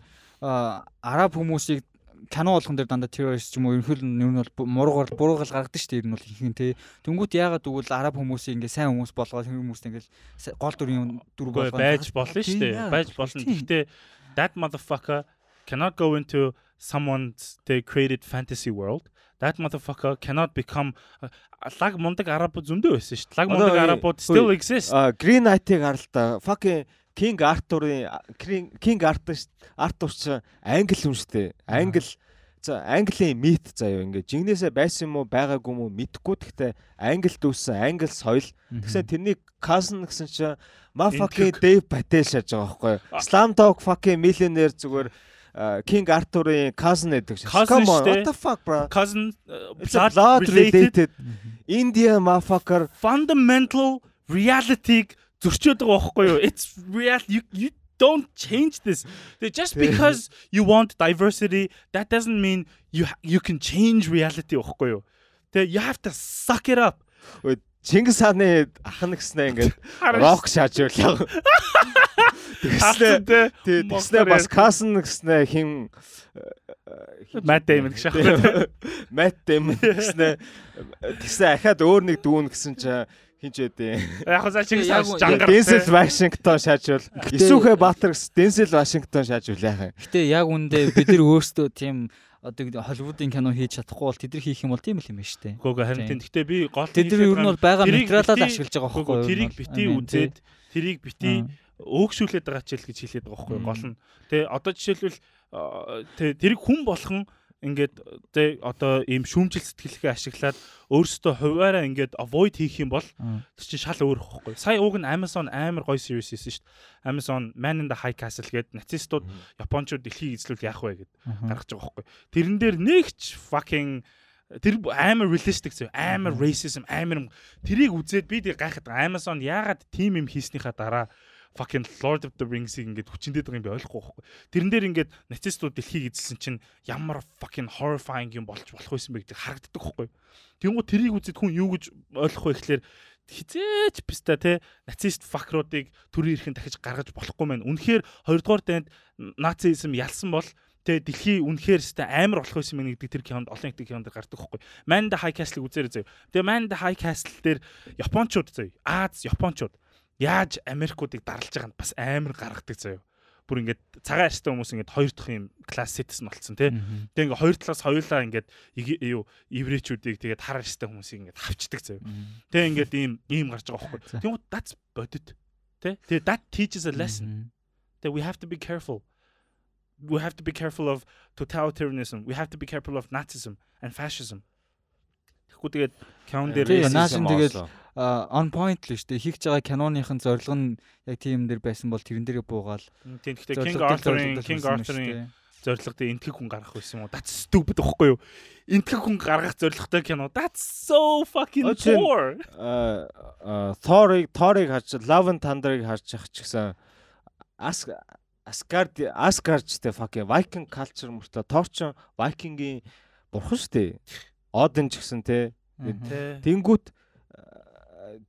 араб хүмүүсийг кино болгон дээр дандаа террорист ч юм уу ерөнхийдөө ер нь бол муруугаар буруугаар гаргадаг шүү дээ ер нь бол ихэнх нь тий. Тэнгүүт яагаад тэгвэл араб хүмүүсийг ингээ сайн хүмүүс болгоод хүмүүст ингээл са- гол дүрийн дүр болгоод байж болно шүү дээ. Байж болно. Гэхдээ that motherfucker cannot go into someone's they created fantasy world. That motherfucker cannot become лаг мундаг араб зөндөө байсан шүү дээ. Лаг мундаг арабууд still exist. Green Knight-ыг харалтаа fucking King Arthur-ын King Arthur Arthur ч англи хүн шүү дээ. Англи за английн мит заяа ингээ жигнэсээ байсан юм уу байгаагүй юм уу мэдхгүй гэхдээ англид үүссэн англи соёл Тэгсэн тэрний cousin гэсэн чинь ма fucking Энтэг. Dave Patel шааж байгаа байхгүй Slam Dog fucking millionaire зүгээр King Arthur-ын cousin гэдэг. Cousin Come on, what the fuck bro? Cousin uh, blood, blood related, related India motherfucker. fundamental reality зөрчөөд байгаа байхгүй юу? It's real you you don't change this. They- Just because you want diversity that doesn't mean you you can change reality байхгүй юу? Тэгээ you have to suck it up. Чингис хааны ах нь гэснээ ингээд рок шааж өглөө. Тэгснээ Тэгснэ тий тэгснээ бас cousin гэснээ хин Matt Damon гэж аахгүй. Matt Damon гэснээ тэгснээ ахаад өөр нэг дүүн гэсэн чинь хин ч үдээ. Яг хоо чиг жангар. Денсел Вашингтон шаажвал Исүхэ Баатар гэсэн Денсел Вашингтон шаажвал яах юм? Гэтэ яг үндэ бид нар өөрсдөө тийм одоо Холливуудын кино хийж чадахгүй бол тэд нар хийх юм бол тийм л юм байна шүү дээ. Гүг харин тийм. Гэтэ би гол Тэд нар ер нь бол байгаа материалаа ашиглаж байгаа байхгүй юу? тэрийг бити үзээд тэрийг бити өөгшүүлээд байгаа ч л гэж хэлээд байгаа байхгүй юу? Гол нь. Тэ одоо жишээлбэл тэ тэрийг хүн болгон ингээд тэ одоо ийм шүүмжил сэтгэлгээ ашиглаад өөрсдөө хуваараа ингээд avoid хийх юм бол тэр чинь шал өөр хөхгүй. Сая уг нь Amazon амар гоё series хийсэн шүү дээ. Amazon Man in the High Castle гэдэг нацистууд Япончууд дэлхийг эзлүүл яах вэ гэд гаргаж байгаа хөхгүй. Тэрэн дээр нэг ч fucking тэр амар realistic зөө амар racism амар тэрийг үзээд би тэр гайхаад байгаа. Amazon яагаад team юм хийснийхаа дараа fucking Lord of the Rings-ийг ингээд хүчиндээд байгаа юм бэ ойлгохгүй байхгүй. Тэрэн дээр ингээд нацистууд дэлхийг эзэлсэн чинь ямар fucking horrifying юм болж болох байсан бэ гэдэг харагддаг байхгүй. Тэнгүү тэрийг үзээд хүн юу гэж ойлгох вэ гэхлээр хизээч писта те нацист факруудыг төрийн эрхэн дахиж гаргаж болохгүй мэн. Үнэхээр хоёрдугаар танд нацизм ялсан бол тэ дэлхий үнэхээр өстэй амар болох байсан мэн гэдэг тэр кинонд олон их кинонд гардаг байхгүй. Man the High Castle-ыг үзээрэй заяа. Тэгээ Man the High Castle дээр Япончууд заяа. Аз Япончууд яаж Америкуудыг дарлаж байгааг нь бас амар гаргадаг заяа. Бүр ингээд цагаан арьстай хүмүүс ингээд хоёр дахь юм класс citizen болсон тий. Мгм. Тэгээ ингээд хоёр талаас хоёулаа ингээд юу еврейчүүдийг тэгээд хар арьстай хүмүүсийг ингээд хавчдаг заяа. Мгм. Тэгээ ингээд ийм ийм гарч байгаа байхгүй. Тэгвэл that's бодит. Тэ? Тэгээ that teaches a lesson that we have to be careful. We have to be careful of totalitarianism. We have to be careful of Nazism and fascism. Тэгэхгүй тэгээд count дээр Тэгээ, Racism наашин тэгэл- also. А, on point л шүү дээ. Хийгч байгаа киноныхын зорилго нь яг тийм дэр байсан бол тэрэн дээрээ буугаал. тийм гэхдээ King зорилготой Arthur-ын зорилготой King Arthur-ын дээ. зорилго дээр энтгэг хүн гаргах байсан юм уу? That's stupid байхгүй юу? Энтгэг хүн гаргах зорилготой кино. That's so fucking poor. а а, Thor-ыг Thor-ыг харж Love and Thunder-ыг харж ах ч гэсэн Ас Asgard Asgard-тэй fucking Viking culture мөртөө Thor ч Viking-ийн бурхан шүү дээ. Odin ч гэсэн те. Тэнгүүт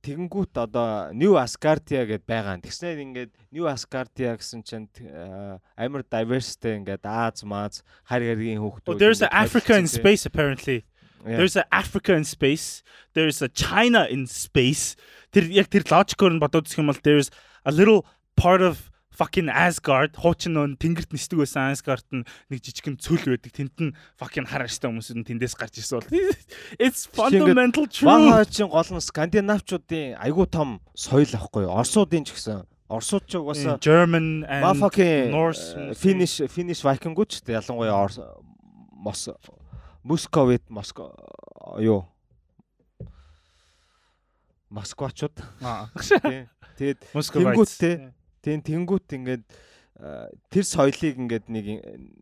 тэгэнгүүт одоо New Asgardia гэдээ байгаа. Тэгснээр ингээд New Asgardia гэсэн чинь а, амар diversity ингээд Аз мааз хар гаргийн хүүхдүүд. There's an Africa in space apparently. Yeah. There's a Africa in space. There's a China in space. Тэр яг тэр логикоор нь бодоод үзэх юм бол there's a little part of fucking Asgard хуучин нөө тэнгэрт нисдэг байсан Asgard нь нэг жижигэн цөл байдаг. Тэнд нь fucking хар арьстай хүмүүсүүд нь тэндээс гарч ирсэн бол it's fundamental Бага truth. чин гол нь скандинавчуудын айгуу том соёл ахгүй юу? Орсуудын ч гэсэн Орсууд ч угаасаа German and Мафаки Norse финиш финиш вайкингууд ч гэдэг ялангуяа Орс Мос Московит Моско юу Москвачууд Аа. Тэгээд. Тэнгүүт те. Тийм тэнгүүт ингээд тэр соёлыг ингээд нэг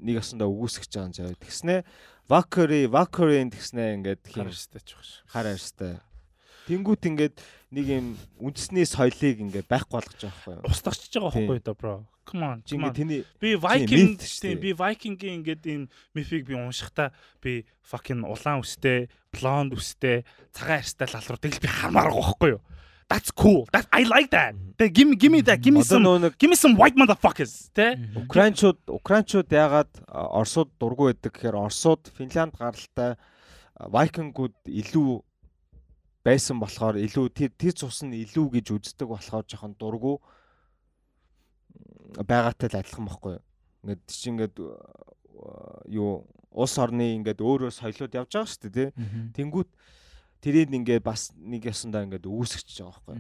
нэг осондоо өгөөсгөж байгаа юм заяа. Тэгснэ Valkyrie Valkyrie тэгснэ ингээд хин Харштай ч багш. хар арьстай. Тэнгүүт ингээд нэг юм үндэсний соёлыг ингээд байхгүй болгож байгаа байхгүй юу? Устгахч байгаа байхгүй да bro. Come on. Ингээд тэний Би Viking тийм би Viking-ийн ингээд ийм мифийг би уншихтаа би fucking улаан үстэй, blonde үстэй, цагаан арьстай лалруудыг л би хармаар байгаа байхгүй юу? That's cool. That I like that. Тэ give me give me that. Give me some give me some white motherfuckers. Тэ? Украинчууд Украинчууд яагаад а, Оросууд дургүй байдаг гэхээр Оросууд Финланд гаралтай Вайкингууд илүү байсан болохоор илүү тэр тэр цус нь илүү гэж үздэг болохоор жоохон дургүй м, байгаатай л адилхан байхгүй юу. Ингээд чи ингээд юу улс орны ингээд өөрөө соёлууд явж байгаа шүү дээ тий. Тэнгүүт тэрийг ингээд бас нэг ясандаа ингээд үүсгэж байгаа байхгүй.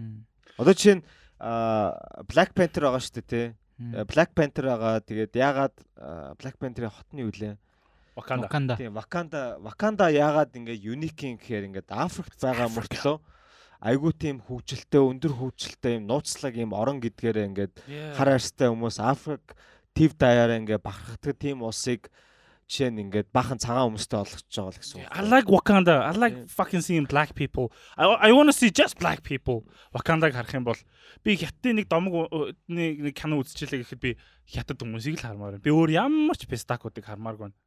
Одоо жишээ нь Black Panther байгаа шүү дээ тий. Э, Black Panther байгаа. Тэгээд яагаад а, Black Panther-ийн хотны юу лээ? Wakanda. Wakanda. Тийм, Wakanda, Wakanda яагаад ингээ unique гэхээр ингээд Африкт байгаа мөртлөө айгүй тийм хөгжилтэй, өндөр хөгжилтэй юм нууцлаг юм орон гэдгээрээ ингээд хар арьстай хүмүүс Африк тив даяараа ингээ бахархдаг тийм улсыг жишээ нь ингээд бахан цагаан хүмүүстэй олгож байгаа л гэсэн. I like Wakanda. I like fucking seeing black people. I I want to see just black people. Wakanda-г харах юм бол би хятадын нэг домог э, нэг кино үзчихлээ гэхэд би хятад хүмүүсийг л хармаар байна. Би өөр ямар ч пестакуудыг хармааргүй байна.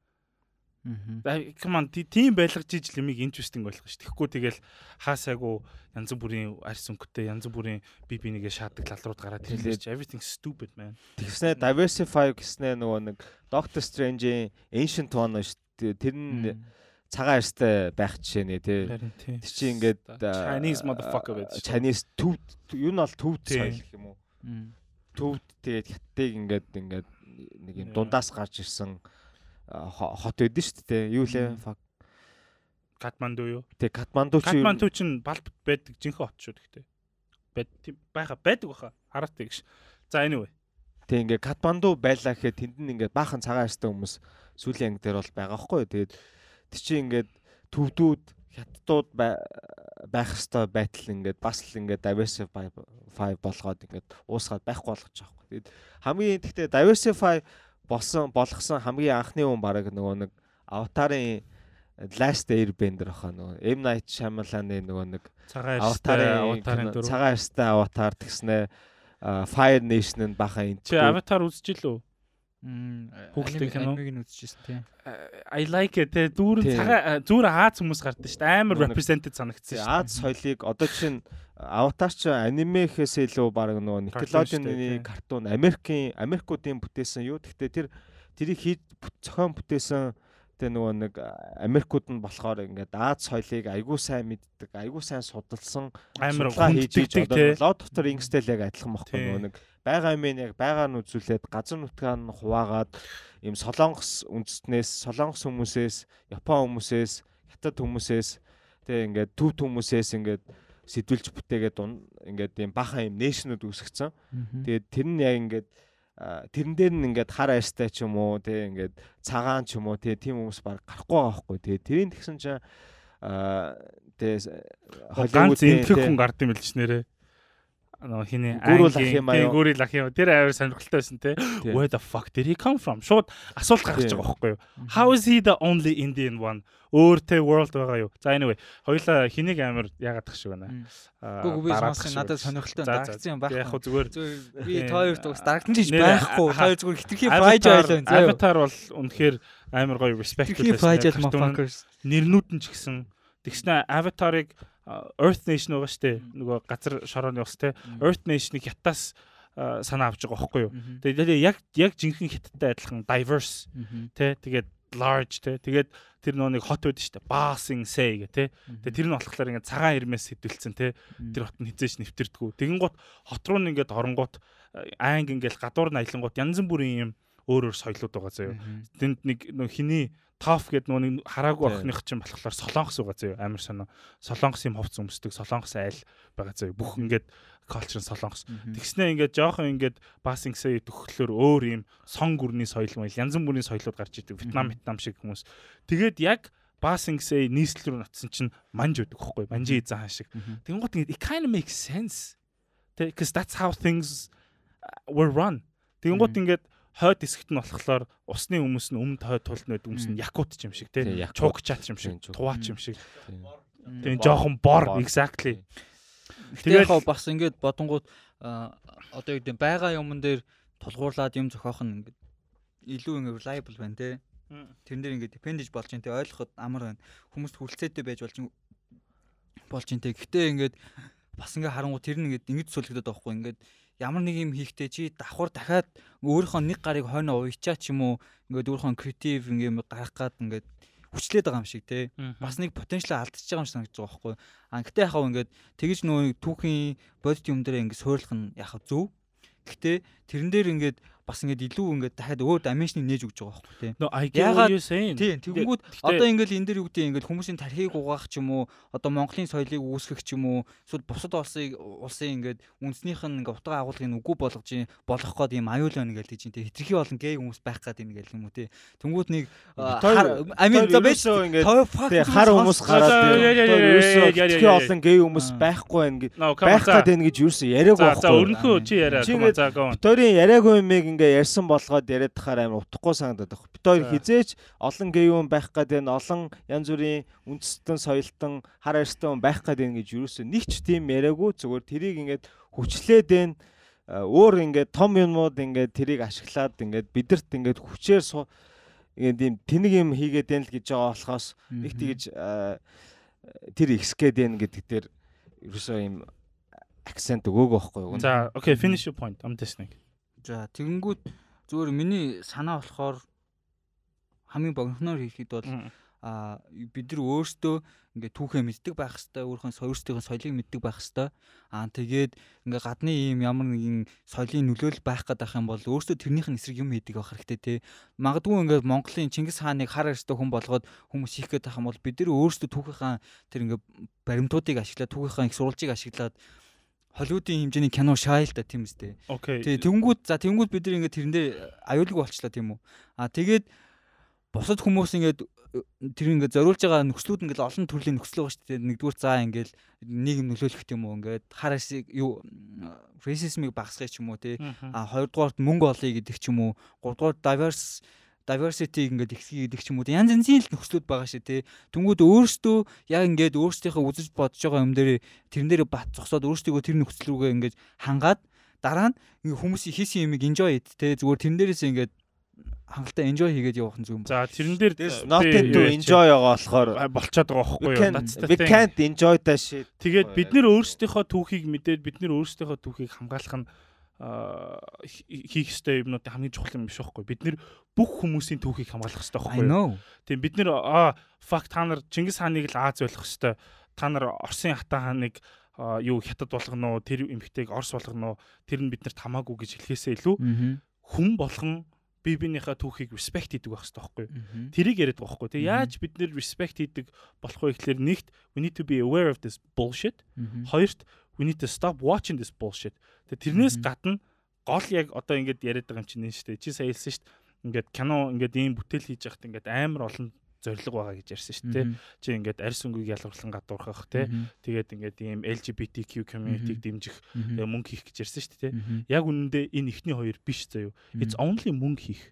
On, ти- тийм байлгаж иж лимиг interesting болгох ш. Тэгэхгүй тэгэл хаасайгу янз бүрийн арьс өнгөтэй янз бүрийн би бинийгээ шаадаг лалрууд гараад Тэгэл- ирлээ. Everything stupid man. Тэгснэ diversify гэснэ нөгөө нэг Doctor Strange-ийн Ancient One шүү. Тэр нь цагаан арьстай байх жишээ нэ тий. Тэр чи ингээд Chinese motherfucker байж. Chinese төв юу нь бол төв соёл гэх юм уу? Төвд тэгээд хятадыг ингээд ингээд нэг юм дундаас гарч ирсэн хот байдэн шүү дээ. Юу лээ? Fuck. Катманду юу? Тэгээ Катманду чи Катманду чинь балб байдаг жинхэнэ хот шүү гэхдээ. Тийм байха байдаг баха. Хараатай гэж. За anyway. тэг ингээд Катманду байлаа гэхэд тэнд нь ингээд баахан цагаан арьстай хүмүүс сүүлийн анги дээр бол байгаа хгүй. Тэгээд тэр чи ингээд төвдүүд бай- байх хэвээр байтал ингээд бас л ингээд diversify болгоод ингээд уусгаад байхгүй болгож байгаа хгүй. Тэгээд хамгийн тэгтээ diversify болсон болгосон хамгийн анхны хүн баг нөгөө нэг аватарын Last Airbender ахаа нөгөө M. Night Shyamalan-ы нөгөө нэг аватарын цагаан арьстай аватар тэгснэ. Fire Nation-ын бахан энэ Чи аватар үзчихлөө? Хүүхдийн кино? Анимыг нь үзчихсэн тийм. I like it. Дүүрэн Тийм. цагаан зүүр Аз хүмүүс гардаг шүү дээ. Амар represented санагдсан шүү. Аз соёлыг одоо чинь аватар ч анимехээс илүү баг нөгөө Nickelodeon-ы картун Америкийн Америкуудын бүтээсэн юу гэхдээ тэр тэрийг хийж бүт- зохион бүтээсэн тэгээ нөгөө нэг Америкууд нь болохоор ингээд Аз соёлыг айгүй сайн мэддэг, айгүй сайн судалсан Амар хийж. Lord of the Rings-тэй л яг адилхан Тий. нөгөө нэг байгаа юм яг байгаа нь үзүүлээд газар нутгаа нь хуваагаад ийм солонгос үндэстнээс солонгос хүмүүсээс япон хүмүүсээс хятад хүмүүсээс тэгээ ингээд төв хүмүүсээс ингээд сэтвэлж бүтээгээд ингээд ийм бахан ийм нэшнүүд үүсгэсэн. Тэгээд тэр нь яг ингээд тэрэн дээр нь ингээд хар арьстай ч юм уу тэгээ ингээд цагаан ч юм уу тэгээ тийм хүмүүс баг гарахгүй байгаа байхгүй тэгээ тэрийн тэгсэн чинь а тэгээ ганц эмхэг хүн гард юм л ч нэрээ. Нөө тий, юу? гүрүүл ах юм. Тэр амар сонирхолтой байсан те. Where the fuck did he come from? Шууд асуулт гаргаж байгаа байхгүй юу? How is he the only Indian one? Өөр те world байгаа юу? За anyway, хоёулаа хэнийг амар яагаад тах шиг байна. Аа, Гүг би сонсох надад сонирхолтой дарагдсан юм Яг байхгүй. хөө зүгээр би Тий. тойрт ус дарагдан ч Нэр- байхгүй. Тойр зүгээр хитрхи фрайж байлаа заяа. Avatar бол үнэхээр амар гоё respect motherfuckers. нэрнүүд нь ч гэсэн тэгснэ Avatar-ыг а, Earth Nation байгаа штэ. Нөгөө газар шорооны ус те. Earth Nation-ыг хятаас санаа авч байгаа байхгүй юу? Тэгээд яг яг жинхэнэ хятадтай адилхан diverse те. Тэгээд large те. Тэгээд тэр нөгөө нэг хот байдаг штэ. Basing Say гэх те. Тэгээд тэр нь болохоор ингээд цагаан ирмээс хэдвэлцэн те. Тэр хот нь хизээш нэвтэрдэггүй. Тэгэн гут хот руу ингээд оронгууд анги ингээд гадуур нь аялангууд янз бүрийн юм өөр өөр соёлууд байгаа заяа. Тэнд нэг нөө хиний тоф гэд нөө нэг хараагүй охиных чинь болохоор солонгос байгаа заяа амар сонио солонгос юм хувц өмсдөг солонгос айл байгаа заяа бүх ингээд нь солонгос. Тэгснэ ингээд жоохон ингээд басингсээ төгхлөөр өөр юм сон гүрний соёл маяг янз бүрийн соёлууд гарч идэг. Вьетнам вьетнам шиг хүмүүс. Тэгээд яг басингсээ нийслэл рүү натсан чинь манж байдаг хгүй манжи эзэн хаан шиг. Мгм. Тэнгууд ингэ it kind of makes sense. Because that's how things uh, were run. Тэнгууд Мгм. ингээд хойд хэсэгт нь болохоор усны хүмүүс нь өмнөд хойд тулд нэд хүмүүс нь якут ч юм шиг Тий, тий. Чуугчаат ч юм шиг, Тий, туваач юм шиг. Бор. жоохон бор exactly. Тэгээ Тэгэл- яг бас ингээд бодонгууд одоо юу гэдэг нь байгаа юмн дээр тулгуурлаад юм зохиох нь ингээд илүү ингээд reliable байна те. Тэрэн дээр ингээд depend хийж болж юм те ойлгоход амар байна. Хүмүүст хүлцээтэй байж болж болж юм те. Гэхдээ ингээд бас ингээд харангуй тэр нь ингээд ингэж сүлгдэд байгаа хгүй ингээд ямар нэг юм хийхдээ чи давхар дахиад өөрийнхөө нэг гарыг хойно уячаа ч юм уу ингээд өөрийнхөө креатив ингээд юм гаргах гад ингээд хүчлээд байгаа юм шиг те. бас нэг потенциал алдчихж байгаа юм шиг санагдаж байгаа байхгүй. А гэтээ яхав ингээд тэгэж нөө түүхийн бодит юм дээр ингээд суйрлах нь яхав зөв. Гэтээ тэрэн дээр ингээд бас ингээд илүү ингээд дахиад өөр dimension нээж өгч байгаа байхгүй тий. No I get Ягаад-. Тийм тэгэнгүүт одоо ингээд энэ дээр юу гэдэг ингээд хүмүүсийн тархийг угаах ч юм уу одоо Монголын соёлыг үүсгэх ч юм уу эсвэл бусад улсыг улсын ингээд үндснийх нь ингээд утга агуулгыг үгүй болгож юм болох гээд юм аюул байна гэж тийж тий. Хитрхи болон гей хүмүүс байх гээд юм гэл юм уу тий. Тэнгүүд нэг а, Битээр- хар- I mean the best ерөөсөө ингээд хар хүмүүс За, гараад за, яа. олон гей хүмүүс байхгүй байх За гад байна гэж ерөөсөө яриаг за байхгүй. өрнөхөө чи яриа. Ингээд За go on. Битόρийн яриагүй юмыг ингээ ярьсан болгоод яриад тахаар амар утгагүй санагдаад байна. Битоор За. хизээч олон гей хүн байх гад байна. Олон янз бүрийн үндэстэн соёлтон хар арьстай хүн байх гад байна гэж ерөөсөө нэг ч тийм яриагүй зүгээр тэрийг ингээд хүчлээд. А, Өөр ингээд том юмнууд ингээд тэрийг ашиглаад ингээд бидэрт ингээд хүчээр ингээд юм тэнэг юм хийгээд байна л гэж байгаа болохоос нэг тэгж а, тэр ихсгээд байна гэдэг дээр ерөөсөө юм акцент өгөөг байхгүй юу? За okay finish your point. I'm listening. За тэгэнгүүт зүгээр миний санаа болохоор хамгийн богинохноор хэлэхэд бол а бид нар өөрсдөө ингээ түүхээ мэддэг байх хэвээр өөрийнхөө соёлтойгоо соёлыг мэддэг байх хэвээр аа тэгээд ингээ гадны ийм ямар нэгэн соёлын нөлөөлөл байх гэдэг юм бол өөрсдөө тэрнийх нь эсрэг юм хийдэг байх хэрэгтэй те. Магадгүй ингээ Монголын Чингис хааныг хар арьстай хүн болгоод хүмүүс хийх байх юм бол бид нар өөрсдөө түүхийнхаа тэр ингээ баримтуудыг ашиглаад түүхийнхаа их сурвалжийг ашиглаад Холливуудын хэмжээний кино шайл та тийм үстэй. Тий, тэнгүүд за тэнгүүд бид ингээд тэрэн дээр аюулгүй болчлаа тийм үү. А тэгээд бусад хүмүүс ингээд э, тэр ингээд зориулж байгаа нөхцлүүд ингээд олон төрлийн нөхцөл байгаа шүү дээ. Нэгдүгээр заа ингээд нийгэм нөлөөлөх тийм үү ингээд хар арсыг юу рейсизмыг багасгах ч юм уу тий. А хоёрдугаарт мөнгө олъё гэдэг ч юм уу. Гуравдугаар diverse diversity ингээд ихсгий гэдэг ч юм уу янз янзын л нөхцлүүд байгаа шүү те тэнгууд өөрсдөө яг ингээд өөрсдийнхөө үзэж бодож байгаа юм дээр тэрэн дээр бат зогсоод өөрсдөө тэр нөхцөл рүүгээ ингээд хангаад дараа нь хүмүүсийн хийсэн юмыг enjoy ит те зүгээр тэрэн дээрээс ингээд хангалттай enjoy хийгээд явах нь зүг юм. За тэрэн дээр not into enjoy байгаа болохоор болчиход байгаа байхгүй юу? That's the we thing. can't enjoy that shit. Тэгээд бид нэр өөрсдийнхөө түүхийг мэдээд бид нэр өөрсдийнхөө түүхийг хамгаалах нь хийх ёстой юмнуудын хамгийн чухал юм биш байхгүй бид нэр бүх хүмүүсийн түүхийг хамгаалах ёстой байхгүй юу? Тийм бид нэр аа факт та нар Чингис хааныг л Аз ойлгох ёстой. Та нар Оросын хатан хааныг аа, юу хятад болгоно уу? Тэр эмгтэйг Орос болгоно уу? Тэр нь биднэрт хамаагүй гэж хэлхээсээ илүү хүн болгон бие биенийхээ түүхийг respect хийдэг байх хэрэгтэй байхгүй юу? Тэрийг яриад байгаа байхгүй. Мгм. яаж бид нэр respect хийдэг болох вэ гэхэлэр нэгт we need to be aware of this bullshit. Хоёрт we need to stop watching this bullshit. Тэг тэрнээс гадна гол яг одоо ингэж яриад байгаа юм чинь шүү дээ. Чи сая хэлсэн дээ. Ингээд кино ингээд ийм бүтээл хийж яхад ингээд амар олон зориг байгаа гэж ярьсан шүү дээ. Чи ингээд арьс өнгөийг ялгарлан гадуурхах те. Тэгээд ингээд ийм LGBTQ community-г дэмжих тэгээ мөнгө хийх гэж ярьсан шүү дээ. Яг үнэндээ энэ ихний хоёр биш заяо. It's only мөнгө хийх.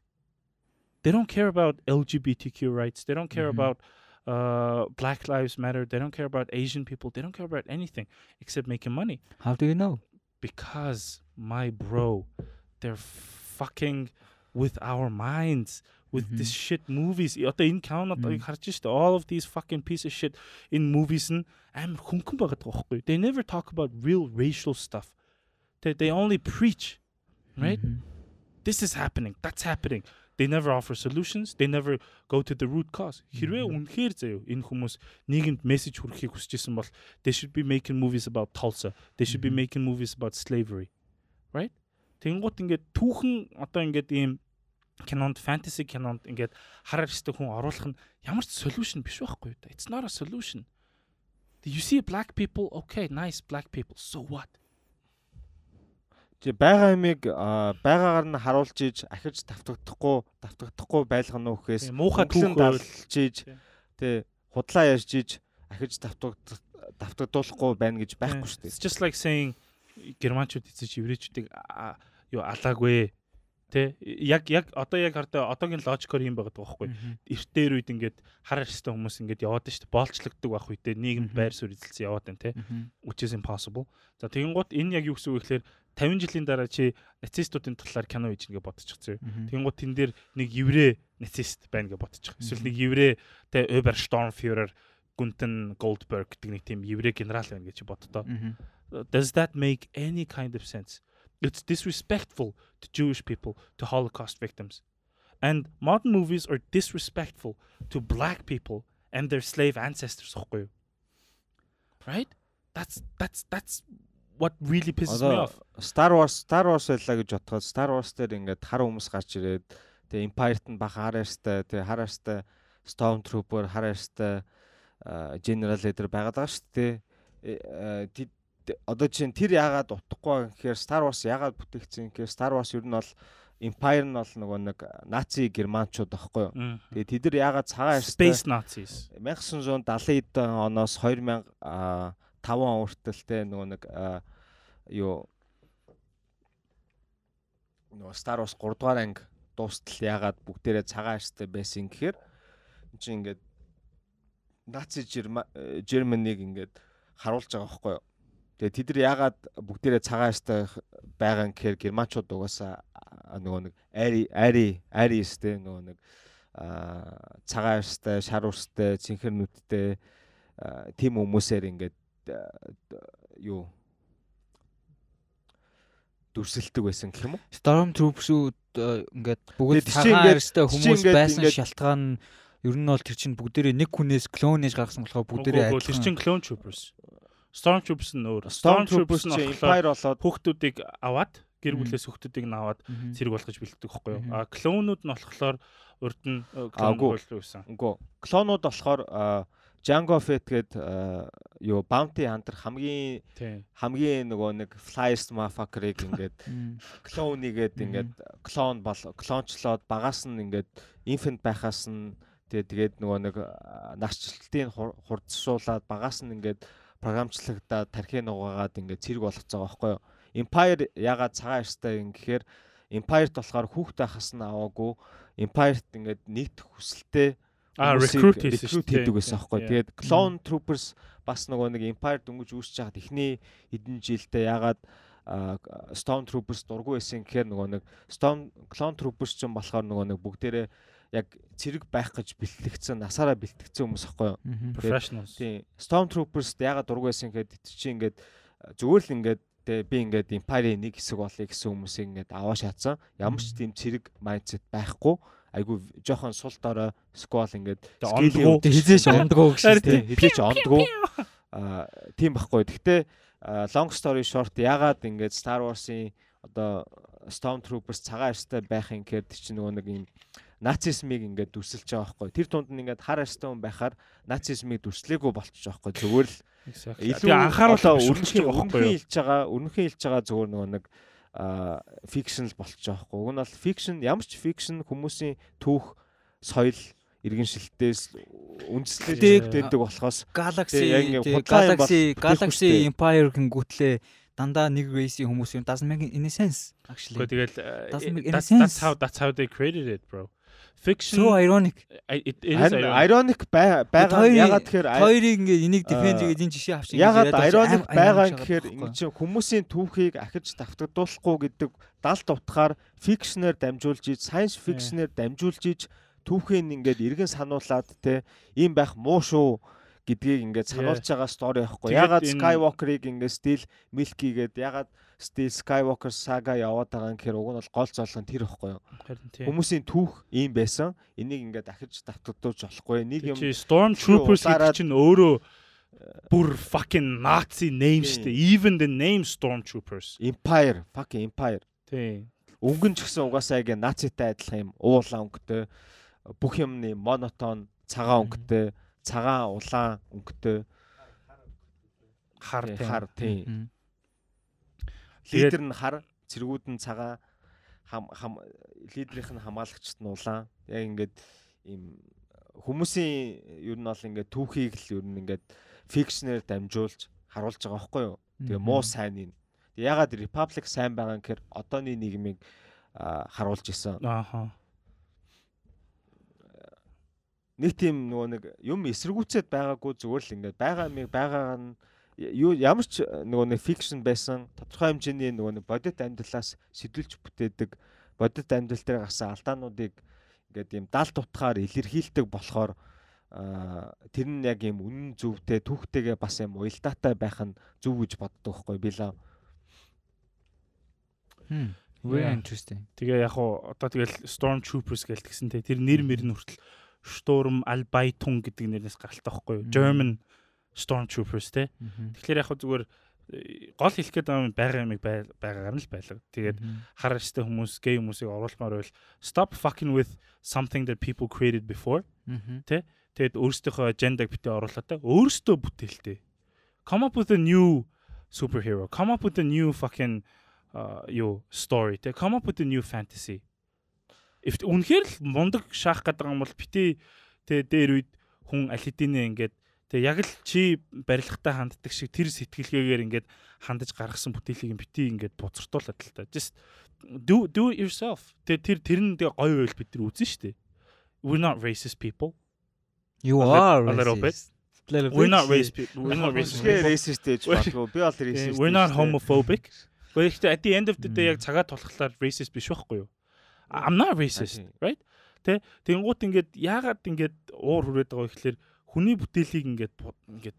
They don't care about LGBTQ rights. They don't care about Uh, Black Lives Matter. They don't care about Asian people. They don't care about anything except making money. How do you know? Because my bro, they're fucking with our minds with mm-hmm. this shit movies. Mm-hmm. All of these fucking piece of shit in movies. They never talk about real racial stuff. They, they only preach, right? Mm-hmm. This is happening. That's happening. they never offer solutions they never go to the root cause хэрвээ Mhm. үнэхээр заяо энэ хүмүүс нийгэмд мессеж хүргэхийг хүсэж исэн бол they should be making movies about Tulsa they should be Mhm. making movies about slavery right тэнгуут ингээд түүхэн одоо ингээд ийм кинонд fantasy кинонд ингээд хараар өстэй хүн оруулах нь ямар ч solution биш байхгүй юу it's not a solution you see black people okay nice black people so what Чи Байгаа юмыг аа, байгаагаар нь харуулж иж ахиж давтагдахгүй давтагдахгүй байлгах нь үхээс Тийм, муухай мөнгөлөн түүх байвал далж иж Тийм. тий худлаа ярьж иж ахиж давтагд давтагдуулахгүй байна гэж байхгүй шүү дээ. Just like saying германчууд эцэж еврейчүүдийг юу алаагүй тэ яг яг одоо яг хардаа одоогийн логикоор юм байгаа байхгүй. Мгм. эртээр үед ингээд хар арьстай хүмүүс ингээд яваад дээ боолчлогддог байх үедээ нийгэмд байр суурь эзэлсэн яваад байна тэ. Which is impossible. За тэгин гут энэ яг юу гэсэн үг гэхээр 50 жилийн дараа чи нацистуудын талаар кино хийж ингээ бодчихсон юм тэгин гут тэн дээр нэг еврей нацист байна гэж бодчих эсвэл нэг еврей тэ Obersturmführer Гүнтэн Голдберг гэдэг нэг тийм еврей генерал байна гэж боддоо. Does that make any kind of sense? It's disrespectful to Jewish people, to Holocaust victims. And modern movies are disrespectful to black people and their slave ancestors. Right? That's that's that's what really pisses me off. Star Wars Star Wars байлаа гэж бодоход Star Wars дээр ингээд хар хүмүүс гарч ирээд тэгээ Empire-т нь бахан хар ярьстай тэгээ хар ярьстай Stormtrooper хар ярьстай аа, General Leader байгаад байгаа шүү дээ. Одоо чинь тэр яагаад байгаа гэхээр Star Wars яагаад бүтээгдсэн гэхээр Star Wars ер нь бол Empire нь бол нөгөө нэг наци германчууд байхгүй юу. Тэгээ тэд нар яагаад цагаан ярьстай Space Nazis. 1970-д оноос 2005 он хүртэл те нөгөө нэг юу нөгөө Star Wars 3 дугаар анги дуустал яагаад бүгдээрээ цагаан арьстай байсан гэхээр энэ чинь ингээд наци Германиг ингээд харуулж байгаа байхгүй юу. Тэгээ тэд нар яагаад бүгдээрээ цагаан арьстай байгаа гэхээр германчууд угаасаа нөгөө нэг ари ари аристэй нөгөө нэг аа цагаан арьстай, шар урстай, цэнхэр нүдтэй тийм хүмүүсээр ингээд юу дүрсэлдэг байсан гэх юм уу? Stormtroopers-үүд э, ингээд бүгд тийч хүмүүс байсан шалтгаан нь ер нь бол тэр чинь бүгдээрээ нэг хүнээс клон нээж гаргасан болохоор бүгдээрээ үгүй, Тэр адилхан. чинь clone troopers. Stormtroopers нь өөр. Stormtroopers нь Empire болоод хүүхдүүдийг аваад гэр бүлээс хүүхдүүдийг нь аваад Мгм. зэрэг болгож бэлддэг байхгүй юу? А клоунууд нь болохоор урд нь э, хуйлах байсан. үгүй клонууд болохоор аа, Jango Fett гээд юу Bounty Hunter хамгийн хамгийн нөгөө нэг flyest motherfucker-ыг ингээд клоунигээд ингээд клон бол клончлоод багаас нь ингээд infant байхаас нь тэгээ тэгээд нөгөө нэг нарчлалтын хур- хурдсуулаад багаас нь ингээд програмчлагдаад тархи нугаагаад ингээд цэрэг болгоцоо байгаа байхгүй юу. Empire ягаад цагаан арьстай юм гэхээр Empire-т болохоор хүүхдээ хас нь аваагүй. Empire-т ингээд нийт хүсэлтэй А recruit хийдэг байсан аахгүй. Тэгээд Clone Troopers бас нөгөө нэг Empire дөнгөж үүсэж байхад эхний хэдэн жилдээ ягаад а, Stone Troopers дургүй байсан гэхээр нөгөө нэг Stone Clone Troopers ч юм болохоор нөгөө нэг бүгдээрээ яг цэрэг байх гэж бэлтгэгдсэн, насаараа бэлтгэгдсэн хүмүүс аахгүй юу. Professionals. Тийм. Storm Troopers ягаад дургүй байсан гэхэд эд чи ингээд зүгээр л ингээд тэ би ингээд Empire-ийн нэг хэсэг болъё гэсэн хүмүүсийг ингээд аваа шаацсан. Ямар ч тийм цэрэг mindset байхгүй. Айгу жоохон сул дорой squall ингээд ондгоо. хизээш ондгоо Харин Тийм, хизээч ондгоо. Аа тийм байхгүй. Гэхдээ long story short ягаад ингээд Star Wars-ийн одоо Stormtroopers цагаан арьстай байхын гэхээр тэр чинь нөгөө нэг юм нацизмыг ингээд дүрсэлж байгаа байхгүй. Тэр тунд нь ингээд хар арьстай хүн байхаар нацизмыг дүрслээгүй болчих жоохгүй. Зүгээр л илүү анхааруулаа өрнөхий өрнөхийн байхгүй хэлж байгаа өрнөхийн хэлж байгаа зүгээр нөгөө нэг а фикшнл болчих жоохгүй. Уг нь бол фикшн ямар ч фикшн хүмүүсийн түүх соёл иргэншилтээс үндэслэл Тэг- дэдэг болохоос Galaxy Galaxy Galaxy. Empire гингүүтлээ дандаа нэг race-ийн хүмүүс юм doesn't make any sense actually. Гэхдээ тэгэл any that's how that's how they created it, bro. Fiction So ironic. I- it, it is ironic. ironic бай- байгаа ягаад тэгэхээр Хоёрыг ингээ энийг defend Аа, хийгээд энэ жишээ авчих ягаад ironic байгаа гэхээр гэхээр ингэ чинь хүмүүсийн түүхийг ахиж давтагдуулахгүй гэдэг далд утгаар фикшнээр дамжуулж иж science fiction-ээр дамжуулж иж түүхийн ингээд эргэн сануулад те ийм байх муу шүү гэдгийг ингээд сануулж байгаа стори байхгүй ягаад Skywalker-ыг ингээд стил Milky гээд ягаад стил Skywalker saga яваад байгаа юм гэхээр уг нь бол гол зоолго нь тэр байхгүй юу? Хүмүүсийн түүх ийм байсан. Энийг ингээд ахиж давтагдуулж болохгүй. Нэг юм Stormtroopers гэдэг чинь өөрөө бүр fucking Nazi name штэ. Even the name Stormtroopers. Empire fucking Empire. Тийм. өнгөн ч гэсэн угаасаа яг нацитай адилхан юм. Уулаа өнгөтэй. Бүх юмны монотон цагаан өнгөтэй. Цагаан улаан өнгөтэй. Хар тий, тийм. хар тий Мгм. Тэгээд- лидер нь хар цэргүүд нь цагаан хам хам лидерийнх нь хамгаалагчт нь улаан яг ингээд им хүмүүсийн ер нь бол ингээд түүхийг л ер нь ингээд фикшнээр дамжуулж харуулж байгаа байхгүй юу Тэгээ муу сайныг. Тэгээ ягаад Republic сайн байгаа юм гэхээр одооны нийгмийг харуулж исэн. Ааха. Нэг тийм нөгөө нэг юм эсэргүүцээд байгаагүй зүгээр л ингээд байгаа юмыг байгаа нь юу ямар ч нөгөө нэг фикшн байсан тодорхой хэмжээний нөгөө нэг бодит амьдралаас сэтүүлж бүтээдэг бодит амьдрал дээр гарсан алдаануудыг ингээд юм далд утгаар илэрхийлдэг болохоор тэр нь яг юм үнэн зөвтэй түүхтэйгээ бас юм уялдаатай байх нь зөв гэж боддог байхгүй би лав. Хм. Very interesting. Тэгээ яг уу одоо тэгэл Stormtroopers гээл тэгсэн те тэр нэр мэр нь хүртэл Sturm Albaytun гэдэг нэрнээс гаралтай байхгүй юу? German Stormtroopers те. Тэгэхээр яг хөө зүгээр э, гол хэлэх гээд байгаа юм байгаагаар нь л байлга. Тэгээд хар арьстай хүмүүс, гей хүмүүсийг оруулмаар байвал stop fucking with something that people created before. Мгм. Тэгээд өөрсдийнхөө аджендаг битээ оруулаад өөрсдөө бүтээлтэй. Come up with a new superhero. Come up with a new fucking uh, you story. Тэ come up with a new fantasy. If үнэхээр л мундаг шаах гэдэг юм бол бити тэ дээр үед хүн аль хэдийнэ ингээд тэ яг л чи барилгатай ханддаг шиг тэр сэтгэлгээгээр ингээд хандаж гаргасан бүтээлийг бити ингээд буцартуулаад л та. Just do do it yourself. Тэ тэр тэр нь тэгээ гоё байл бид нар үзэн штэ. We're not racist people. You are a little bit. We're not racist people. We're not racist racist ээж болов би бол racist. We're not homophobic. Гэхдээ at the end of the day Mm. яг цагаа тулхлаар racist биш байхгүй юу? I'm not racist, right? Тэ тэнгуут ингээд яагаад ингээд уур хүрээд байгаа вэ гэхээр хүний бүтээлийг ингээд бу- ингээд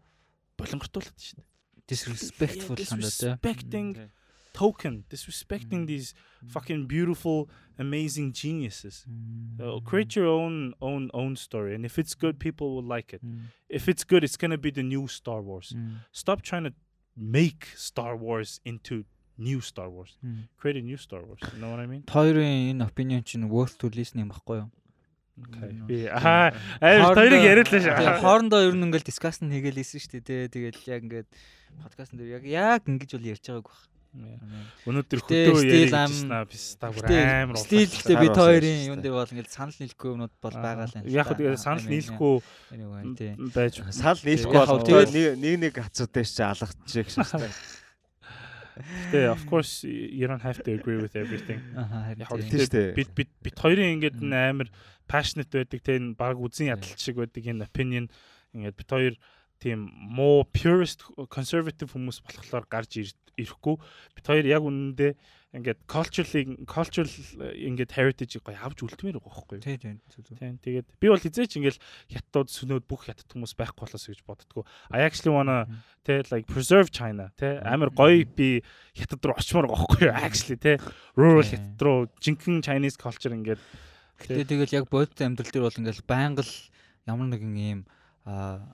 болонгортуулад шүү дээ. disrespectful Yeah, хандаа те. disrespecting Тий. token, disrespecting Mm. these fucking beautiful amazing geniuses. Mm. So create your own own own story and if it's good people will like it. Mm. If it's good it's going to be the new Star Wars. Mm. Stop trying to make Star Wars into new Star Wars. Mm. Create a new Star Wars. You know what I mean? Хоёрын энэ opinion чинь worth to listen юм баггүй юу? Okay. Би аа аа хоёрыг яриуллаа Тэгээ, шүү. Хоорондоо ер нь ингээл discussion хийгээл ийсэн шүү дээ. Тэгээд яг ингээд подкастн дээр яг яг ингэж бол ярьж байгааг баг. Өнөөдөр Гэтэ хөдөө still яриа am- гэжсэн аа би стагвар Гэтэ амар стил уулзсан. гэхдээ бид хоёрын ярьж дээр бол ингээд санал нийлэхгүй юмнууд бол байгаа л юм. Яг хөө тэгээ санал нийлэхгүй байж Санал нийлэхгүй бол тэгэл- нэг нэг хацуудтай чи алгачих шиг шүү дээ. Гэтэ of course you don't have to agree with everything. Яг харин бид бид бид хоёрын ингээд амар passionate байдаг те энэ баг үзэн ядалт шиг байдаг энэ opinion. Ингээд бид хоёр тийм муу purist conservative хүмүүс болохоор гарч ир- ирэхгүй. Бид хоёр яг үнэндээ ингээд culturally cultural ингээд heritage-ийг гоё авч үлдмээр байгаа байхгүй юу? Тийм тийм. зүг. Тийм тэгээд би бол хизээч ингээл хятадууд сүнөөд бүх хятад хүмүүс байхгүй болоос гэж боддгоо. I actually wanna те like preserve China те амар гоё би хятад руу очимоор байгаа байхгүй юу? Actually те rural хятад руу жинхэнэ Chinese culture ингээд Гэтэ тэгэл яг бодит амьдрал дээр бол ингээл байнга л ямар нэгэн ийм аа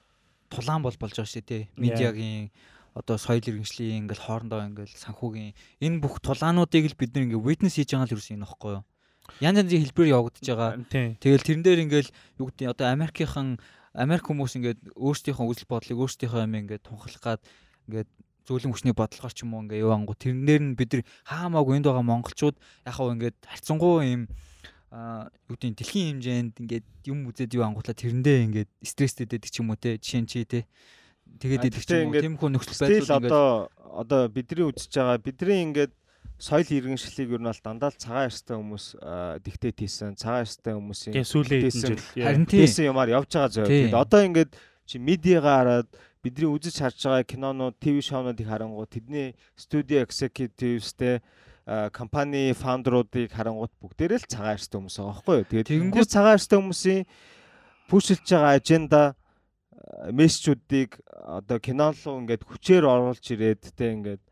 тулаан бол болж байгаа шүү дээ. Медиагийн одоо соёл иргэншлийн ингээл хоорондоо ингээл санхүүгийн энэ бүх тулаануудыг л бид нэг ингээ witness хийж байгаа л юу юм нөхгүй юу? Янз янзын хэлбэрээр явагдаж байгаа. Тэгэл тэрэн дээр ингээл юу гэдэг одоо Америкийнхан Америк хүмүүс ингээд өөрсдийнхөө үзэл бодлыг өөрсдийнхөө юм ингээд тунхаглах гад ингээд зөөлөн хүчний бодлогоор ч юм уу ингээ яваангу тэрнээр нь бид нар хаамаагүй энд байгаа монголчууд яг хав ингээд харьцангуй юм а юу гэдэг дэлхийн хэмжээнд ингээд юм үзээд юу ангуутлаа тэрэндээ ингээд стресстэй дэдэг ч юм уу те жишээ нь чи те тэгээд гэхдээ юм уу ингээд тийм хөө нөхцөл байдал ингээд одоо одоо бидний үзэж байгаа бидний ингээд соёл иргэншлийг ер нь бол дандаа л цагаан эрстэй хүмүүс диктет хийсэн цагаан эрстэй хүмүүсийн yeah. харин тийм дээсэн юмар явж байгаа зөө. Тэгээд одоо ингээд чи медиагаа хараад бидний үзэж харж байгаа кинонууд, ТV шоунуудыг харангуут тэдний студио executives-тэй компани фаундеруудыг харангуут бүгдээрээ л цагаан эрстэй хүмүүс байгаа байхгүй юу. Тэгээд Тэгэнгүүт- тэнгуут цагаан эрстэй хүмүүсийн пүүшилж байгаа аженда мессежүүдийг одоо кинон руу ингээд хүчээр оруулж ирээд тэ ингээд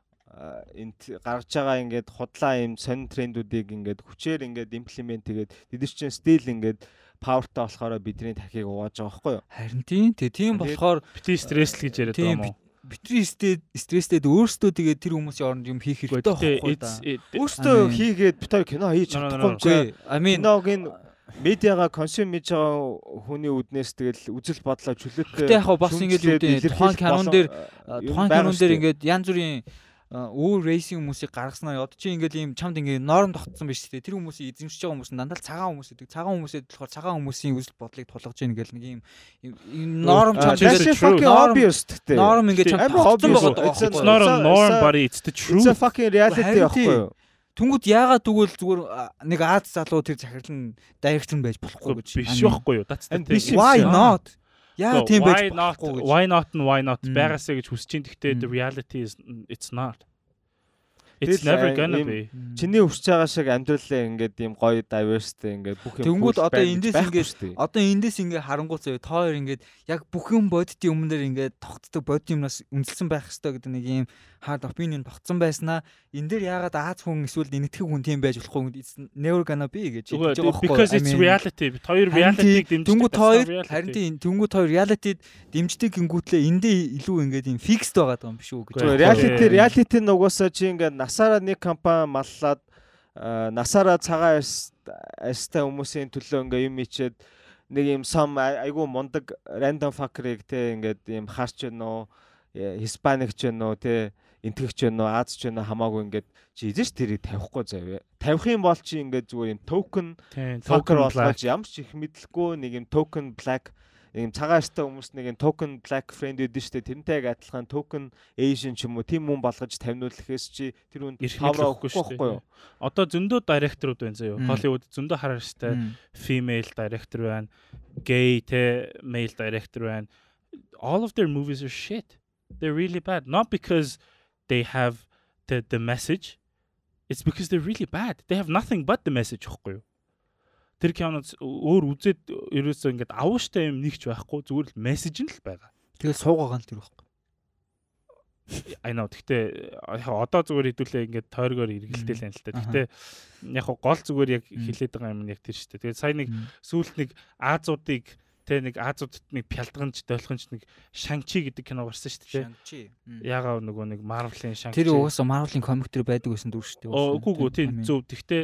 энд гаргаж байгаа ингээд худлаа юм сонин трендүүдийг ингээд хүчээр ингээд имплемент тэгээд тэд нар чинь стил ингээд павертай болохоор бидний тахийг угааж байгаа байхгүй юу? харин тийм тий тийм болохоор бити стресс л гэж яриад байгаа юм уу? битри стресстэй өөрсдөө тэгээд тэр хүмүүсийн оронд юм хийх хэрэгтэй байхгүй да. Амин. хийгээд хоёр кино хийж чадахгүй юм чи. I mean Киногийн медиага консюм хийж байгаа хүний үднээс тэгэл үзэл бодлоо чөлөөтэй. Гэтэ яг бас ингэж шүүмжлээд үү дээ, илэрхийлэх тухайн болон, дээр, тухайн шүү дээр дээ. ингээд янз бүрийн а, өөр рейсинг хүмүүсийг гаргаснаа одоо чи ингээд ийм чамд ингээд норм тогтсон биш үү тэр хүмүүсийг эзэмшиж байгаа хүмүүс нь дандаа л цагаан хүмүүс гэдэг цагаан хүмүүсэд болохоор цагаан хүмүүсийн үзэл бодлыг тулгаж ийн гэл нэг ийм норм чамд fucking Норм- obvious гэдэг. норм ингээд чамд тогтсон байгаа. It's not a norm but it's the It's a truth fucking reality тийм. юу? Түнгүүд яагаад тэгвэл зүгээр нэг Аз залуу тэр захирлан дайректор нь байж болохгүй гэж. биш байхгүй юу? That's the thing. биш юм Why not? Яагаад тийм байж болохгүй гэж. why not and why not байгаасаа гэж хүсэж чинь гэхдээ the reality is it's not it's never а, gonna ийм- be. Чиний хүсэж байгаа шиг амьдралаа ингээд ийм гоё diversity ингээд бүх юм. Тэнгүүд одоо эндээс ингээд-. Одоо эндээс ингээ харангуй зөө тоор ингээд яг бүхэн бодитын өмнөр ингээд тогтдог бодит юмнаас үнэлсэн байх хэрэгтэй гэдэг нэг юм hard opinion тогтсон байснаа энэ дээр яагаад Аз хүн эсвэл энэтхэг хүн тийм байж болохгүй never gonna be гэж хэлж байгаа байхгүй because it's reality. Хоёр reality-г дэмждэг that's хоёр харин тийм тэнгүүд хоёр reality-д дэмждэг гингүүтлээ эндээ илүү ингээд юм fixed байгаа юм биш үү гэж. Reality reality нь угаасаа чи ингээд насаараа нэг компани маллаад насаараа цагаан арьс арьстай хүмүүсийн төлөө ингээ юм ичээд нэг юм сам ай- айгүй мундаг random fucker-ыг те ингээд юм харч байна уу хиспаникч байна уу те энтгэгч байна уу аазч байна уу хамаагүй ингээд чи эзэж тэрийг тавихгүй заяа тавих юм бол чи ингээд зүгээр юм токен black. болгож ямар ч их мэдлгүй нэг юм token black цагаан арьстай хүмүүс нэг юм token black friend гэдэг нь шүү дээ. Тэрнтэй яг адилхан token Asian ч юм уу тийм хүн болгож тавниулахээс чи тэр хүн тавраа мэдлэхгүй өгөхгүй шүү байхгүй дээ. юу? Одоо зөндөө директорууд байна заяа. Холливуд зөндөө хараарстай female director байна. Gay те male director байна. All of their movies are shit. They're really bad. Not because they have the the message. It's because they're really bad. They have nothing but the message гэхгүй юу? Тэр киноц өөр үзээд ерөөсөө ингээд авууштай юм нэгч байхгүй зүгээр л мессеж нь л байгаа. Тэгэл суугаа гал тэр байхгүй. I know. Гэхдээ яг одоо зүгээр хэдүүлээ ингээд тойргоор эргэлдээл байна л та. Гэхдээ яг гол зүгээр яг Мм. хэлээд байгаа юм нь яг тэр шүү дээ. Тэгээд сая нэг Мм. сүүлд нэг Азуудыг тэ нэг Азуудд нэг пялдганч дойлхонч нэг Шанчи гэдэг кино гарсан шүү дээ. Шанчи. Ягаа нөгөө нэг Marvel-ийн Шанчи. Тэр угаасаа Marvel-ийн комик төр байдаг гэсэн дүр шүү дээ. Оо үгүй үгүй тийм зөв. Гэхдээ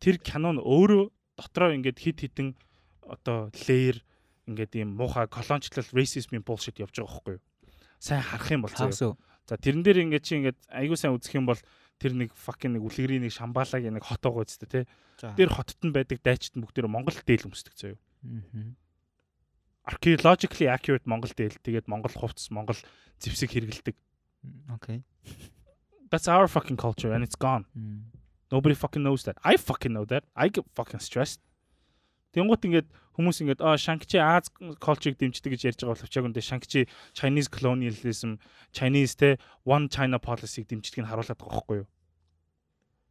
тэр кино нь өөрөө дотроо ингээд хит хитэн одоо layer ингээд ийм муухай колоничлал racism bullshit явж байгаа байхгүй юу? Сайн харах юм бол. Хаасуу. За тэрэн дээр ингээд чи ингээд айгуу сайн үзэх юм бол тэр нэг fucking нэг үлгэрийн нэг шамбаалагийн нэг хот байгаа үстэ тий. Тэр хотод нь байдаг дайчт нь бүгд Монгол дээл өмсдөг заяа. Мгм. Archaeologically accurate Монгол дээл тэгээд Монгол хувцас, Монгол зэвсэг хэрэгэлдэг. Окей. That's our fucking culture and it's gone. Nobody fucking knows that. I fucking know that. I get fucking stressed. Тэнгуут ингээд хүмүүс ингээд аа Шанкчи Аз culture-ыг дэмждэг гэж ярьж байгаа боловч яг үндэ Шанкчи Chinese colonialism, Chinese те one China policy-г дэмждэг нь харуулдаг байгаа байхгүй юу?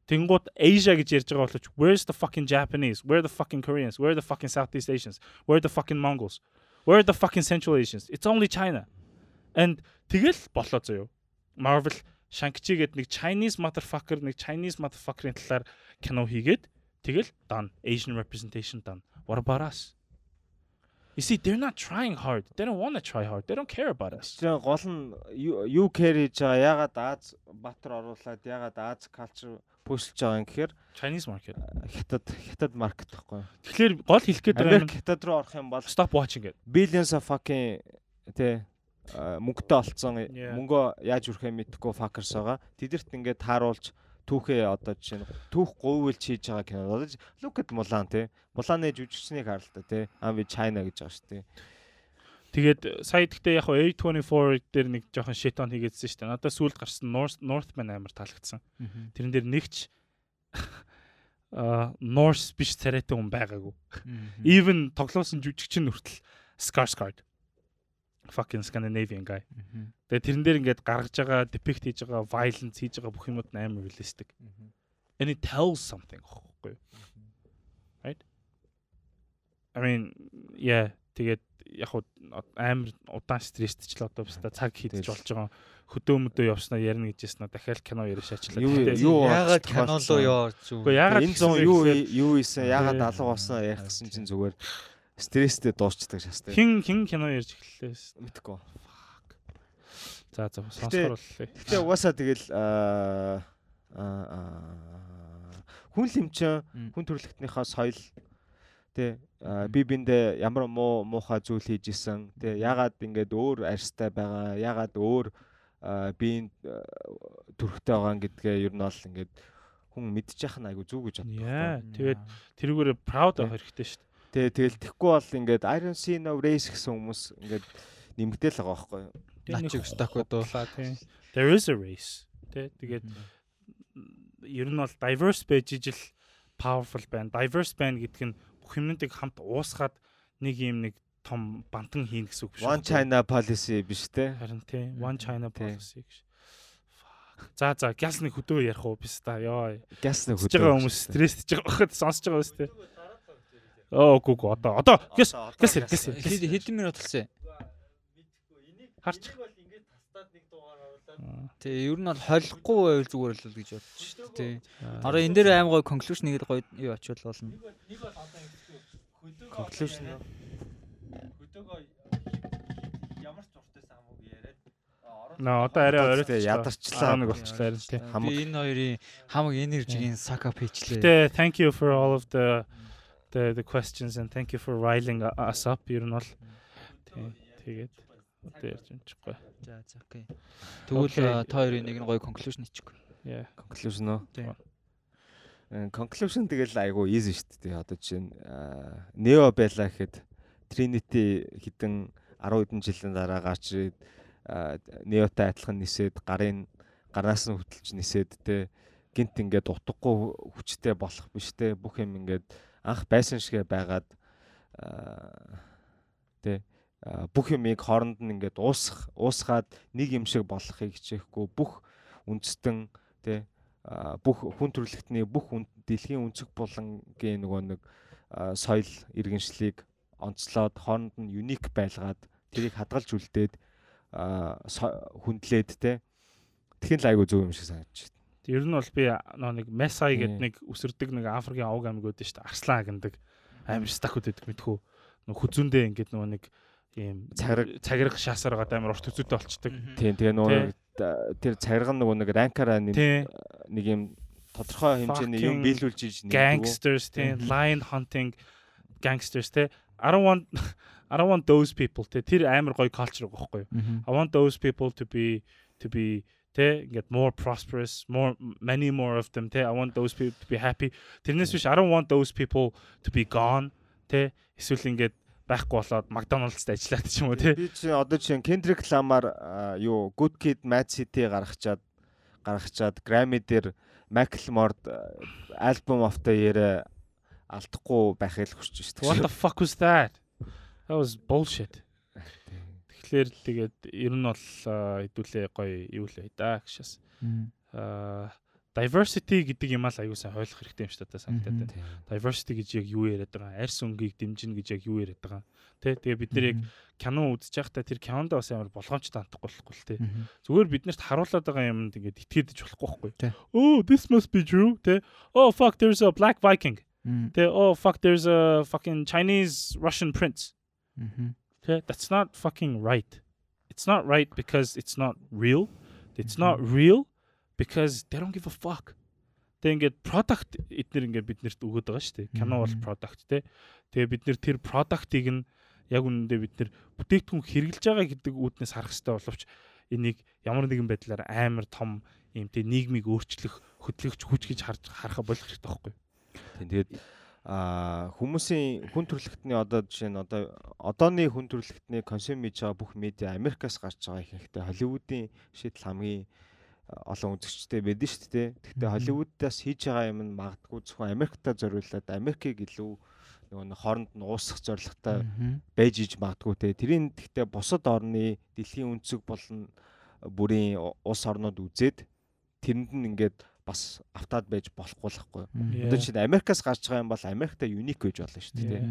Тэнгуут Asia гэж ярьж байгаа боловч where's the fucking Japanese? Where are the fucking Koreans? Where are the fucking Southeast Asians? Where are the fucking Mongols? Where the fucking Central Asians? It's only China. And тэгэл болоо зөө. Marvel Shang-Chi гээд нэг Chinese motherfucker нэг Chinese motherfucker-ийн талаар кино хийгээд тэгэл done Asian representation done. What about us? You see, they're not trying hard. They don't want to try hard. They don't care about us. Тэр гол нь юу- care хийж байгаа ягаад Аз Батар оруулаад ягаад Аз culture пүшилж байгаа юм гэхээр Chinese market. хятад хятад маркет байхгүй. Тэгэхээр гол хэлэх гээд байгаа Америк хятад руу орох юм бол stop watching it. billions of fucking а, мөнгөтэй олцсон мөнгөө яаж үрхээ мэдхгүй fuckers байгаа. Тэдэрт ингээд тааруулж түүхээ одоо жишээ нь түүх говьлж хийж байгаа кино. Одоо look at Mulan тэ. Mulan-ы жүжигчнийг харал та тэ. I'm with China гэж байгаа шүү дээ. Тэгээд сая гэхдээ яг хөө A24 дээр нэг жоохон shit on хийгээдсэн шүү дээ. Надад сүүлд гарсан North Northman амар таалагдсан. Тэрэн дээр нэгч а Norse биш царайтай хүн байгаагүй. Even тоглоосон жүжигчин хүртэл Skarsgård. Fucking Scandinavian guy. Тэгээд тэрэн дээр ингээд гаргаж байгаа depict хийж байгаа violence хийж байгаа бүх юмуд нь амар realistic. And it tells something гэхгүй юу? Right? I mean, yeah, тэгээд яг амар удаан стресстэй одоо биш та цаг хийдэж Тэгэл. болж байгаа хөдөө мөдөө явснаа ярина гэж яснаа дахиад кино яриаш ачлаа. Юу- Гэхдээ- яагаад кино руу яваад зүг. Үгүй яагаад Энэ юу юу ийсэн ягаад Тэ. алга болсон ярих гэсэн чинь зүгээр стресстэй дуусчдаг шастай. хин хин кино ярьж эхэллээ. Мэдгүй. За за боллоо. Гэтэ угаасаа тэгэл аа аа хүн лимчин Мм. хүн төрөлхтнийхаа соёл тэ аа, би биндээ ямар муу муухай зүйл хийж исэн тэ ягаад ингээд өөр арьстай байгаа ягаад өөр биеийн төрхтэй байгаа гэдгээ ер нь бол ингээд хүн мэдчих нь айгу зүг гэж боддог. Яа, тэгээд тэрүүгээр proud авах хэрэгтэй шүү дээ. Тэ тэгэл тэхгүй бол ингээд I don't see no race гэсэн хүмүүс ингээд нэмэгдээл байгаа байхгүй юу? Начиг стакод уу. There is a race. Тэ тэгээд ер нь бол diverse байж ижил powerful байна. Diverse байна гэдэг нь бүх юмнуудыг хамт уусгаад нэг юм нэг том бантан хийн гэсэн үг биш One үү? China policy биш те. Харин тий. One China policy гэж. За за гяс нэг хөдөө ярих уу биш та ёо. Гяс нэг Хөдөө байгаа хүмүүс стресстэй байгаа байхад сонсож байгаа үстэй. Оо гүг одоо одоо гяс гяс гяс. Хэдэн минут болсон? Харч. Тэ ер нь бол холихгүй байвал зүгээр л л гэж бодчих шүү дээ. Ороо энэ дээр аим гоё conclusion нэг гоё юу очивол болно. conclusion уу? Наа одоо арай Одоо орой ядарчлаа. нэг болчихлоо харин тий. Хамаг энэ хоёрын хамаг энержигийн сака пэйжлээ. Гэтэ thank you for all of the the the questions and thank you for riling us up ер нь бол тэгээд одоо ярьж юм чихгүй. За за окей. Тэгвэл та хоёрын нэг нь гоё conclusion хийчихгүй. Yeah. conclusion уу? Тий. Э, Conclusion тэгэл айгу easy шүү дээ. Одоо чинь Neo байла гэхэд Trinity хідэн 10 хэдэн жилийн дараа гарч ирээд Neo-тай адилхан нисээд гарын гараас нь хөтлж нисээд те гинт ингээд утгагүй хүчтэй болох биш те бүх юм ингээд анх байсан шигэ байгаад аа, бүх юмыг хооронд нь ингээд уусах уусгаад нэг юм шиг болохыг хичээхгүй бүх үндэстэн а, бүх хүн төрөлхтний бүх дэлхийн өнцөг булангийн нөгөө нэг соёл иргэншлийг онцлоод хооронд нь юник байлгаад тэрийг хадгалж үлдээд хүндлээд те тэгхийн л айгу зөв юм шиг санагдчих. Ер нь бол би нэг Mesai гэдэг нэг үсэрдэг нэг Африкийн овг аймаг үүдэн шүү дээ. Арслан агнадаг амар стакуд гэдэг мэдхүү. Нөө хүзүүндээ ингээд нөгөө нэг ийм Цагираг. цагираг шаасаар гад амар урт үзүүтэй болчдөг. Тийм тэгээ нөгөө тэр цагирган нөгөө нэг ранкараа нэг юм тодорхой хэмжээний юм биелүүлж иж нэг Gangsters тий, Тий. lion hunting gangsters тий. I don't want I don't want those people тий. Тэр амар гоё culture байгаа байхгүй юу? I want those people to be to be тэ get more prosperous more many more of them тэ I want those people to be happy тэрнээс биш I don't want those people to be gone тэ эсвэл ингээд байхгүй болоод McDonald's-д ажиллаад ч юм уу тэ Би чи одоо чинь Kendrick Lamar юу Good Kid Mad City гаргачаад гаргачаад Grammy дээр Macklemore album of the year алдахгүй байхыг л хүсэж шүү What дээ. the fuck was that? That was bullshit. Тэгэхээр тэгээд ер нь бол хэдүүлээ гоё юу лээ да гэшээс. Аа diversity гэдэг юм аа л аюу сайн ойлгох хэрэгтэй юм шиг та санагдаад байна. Diversity гэж яг юу яриад байгаа? Арьс өнгийг дэмжинэ гэж яг юу яриад байгаа? Тэ тэгээ бид нэр яг кино үзэж байхдаа тэр кинонд бас амар болгоомж таахгүй болохгүй л тэ. Зүгээр биднэрт харуулад байгаа юмд ингээд итгэдэж болохгүй байхгүй. Oh, this must be true. Тэ. Oh fuck, there's a black viking. Тэ. Oh fuck, there's a fucking Chinese Russian prince. Okay, that's not fucking right. It's not right because it's not real. It's not real because they don't give a fuck. Тэг ингээд product эднэр ингээд биднэрт өгöd байгаа шүү дээ. Кино бол Мгм. product те. Тэгээ бид нэр тэр product-ыг нь яг үнэндээ бид нэр бүтээгдэхүүн хэрэгжилж байгаа гэдэг үүднээс харах хэрэгтэй боловч энийг ямар нэгэн байдлаар амар том юм те нийгмийг өөрчлөх хөдөлгөгч хүч гэж харж харахаа болох хэрэгтэй байхгүй. Тэгээд а хүмүүсийн хүн төрөлхтний одоо жишээ нь одоо одооны хүн төрөлхтний консюм хийж байгаа бүх медиа Америкаас гарч байгаа ихэнхдээ Холливуудын шийдэл хамгийн олон үзэгчтэй байдэн шүү дээ. Гэхдээ. Холливуудаас хийж байгаа юм нь магадгүй зөвхөн Америктаа зориулаад Америкийг илүү нөгөө нэг хооронд нь уусгах зорилготой байж иж магадгүй те. Тэрийн гэхдээ бусад орны дэлхийн өнцөг болон бүрийн улс орнууд үзээд тэрэнд нь ингээд бас автаад байж болохгүй л хгүй. Одоо чинь Америкаас гарч байгаа юм бол Америкта юник гэж болно шүү дээ.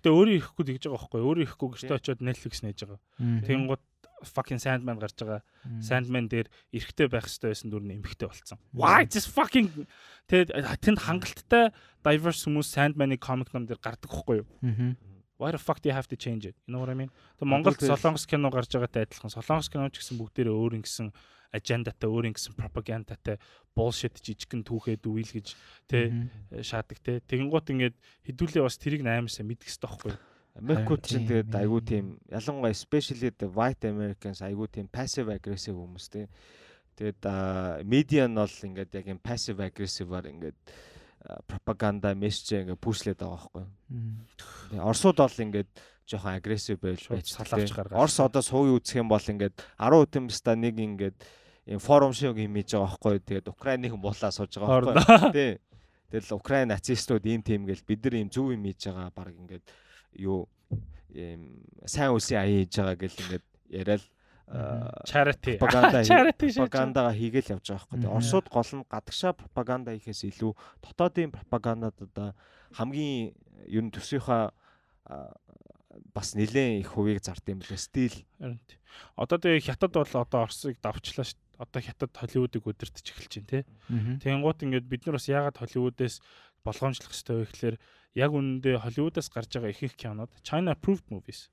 Гэтэ өөрөө ирэхгүй тэгж байгаа байхгүй. Өөрөө ирэхгүй гэртээ очиод Netflix нээж байгаа. Тэнгууд fucking Sandman гарч байгаа. Sandman дээр эрэхтэй байх хэрэгтэй байсан дүр нь эмхтэй болцсон. Why just fucking тэгээд тэнд хангалттай diverse хүмүүс Sandman-ы comic ном дээр гардаг хгүй юу? Why the fuck do you have to change it? You know what I mean? Тэг Монгол тэгэл- Солонгос кино гарч байгаатай адилхан. Солонгос кино ч гэсэн бүгдээрээ өөр ингэсэн ажендатай, өөр ингэсэн пропагандатай bullshit жижигхэн түүхээ дүүйл гэж тэ шаадаг тэ. Тэгэнгუთ ингээд хідүүлээ бас тэрийг хэрэгтэй байхгүй юу? Америкууд чинь тэгээд айгүй тийм ялангуяа especially the white Americans айгүй тийм passive aggressive хүмүүс те. Тэгээд медиа нь бол ингээд яг юм passive aggressive-аар ингээд пропаганда мессеж ингээд пүүшлээд байгаа байхгүй. Оросууд бол ингээд жоохон агрессив байж Шууд байж салаавч гаргаж. Орос одоо суугийн үзэх юм бол ингээд 10 үтэмста нэг ингээд юм форум шиг юм хийж байгаа байхгүй. Тэгээд Украиныг буулаа сууж байгаа байхгүй. Тий. Тэгэл Украин нацистууд ийм тийм гэл бид нар ийм зөв юм хийж байгаа баг ингээд юу ийм сайн үсийн аяа хийж байгаа гэл ингээд яриад Charity. хий- Charity шээ. пропагандагаа хийгээл явж байгаа байхгүй. Оросууд гол нь гадагшаа пропаганда хийхээс илүү дотоодын пропагандад одоо хамгийн ер нь төсвийнхаа аа, бас нэлээд их хувийг зард юм билээ. Стил. Одоо тэгээ хятад бол одоо Оросыг давчлаа шүү. Одоо хятад Холливуудыг удирдах эхэлж байна тий. Тэнгуут ингээд бид нар бас яагаад Холливуудээс болгоомжлох хэрэгтэй вэ гэхээр яг үнэндээ Холливуудаас гарч байгаа их их кинод China approved movies.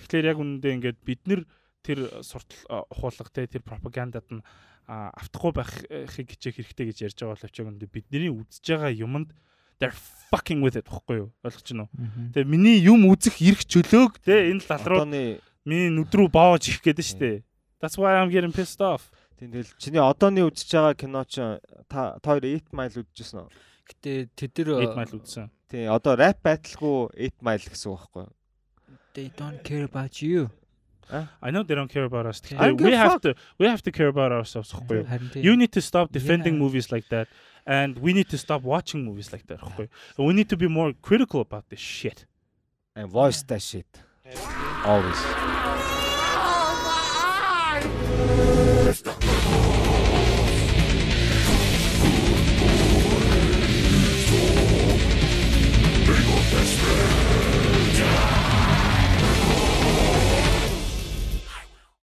Тэгэхээр яг үнэндээ ингээд бид нар тэр суртал ухуулга те тэр пропагандад нь автахгүй байхыг хичээх хэрэгтэй гэж ярьж байгаа боловч үнэндээ бидний үзэж байгаа юмд they're fucking with it гэхгүй юу? Ойлгож байна уу? Тэгээ миний юм үзэх эрх чөлөөг те энэ лал руу миний нүд рүү боож их гээд нь штэ. That's why I'm getting pissed off. тэгэл чиний одооны үзэж байгаа кино ч та хоёр 8 mile үзчихсэн үү? Гэтэ тэд нар 8 mile үзсэн. Тийм одоо rap battle-гүй 8 mile гэсэн үг байхгүй they don't care about you. I know they don't care about us. Yeah. We have fuck. to we have to care about ourselves. You need to stop defending yeah. movies like that and we need to stop watching movies like that. And we need to be more critical about this shit. And voice that shit. Always. Oh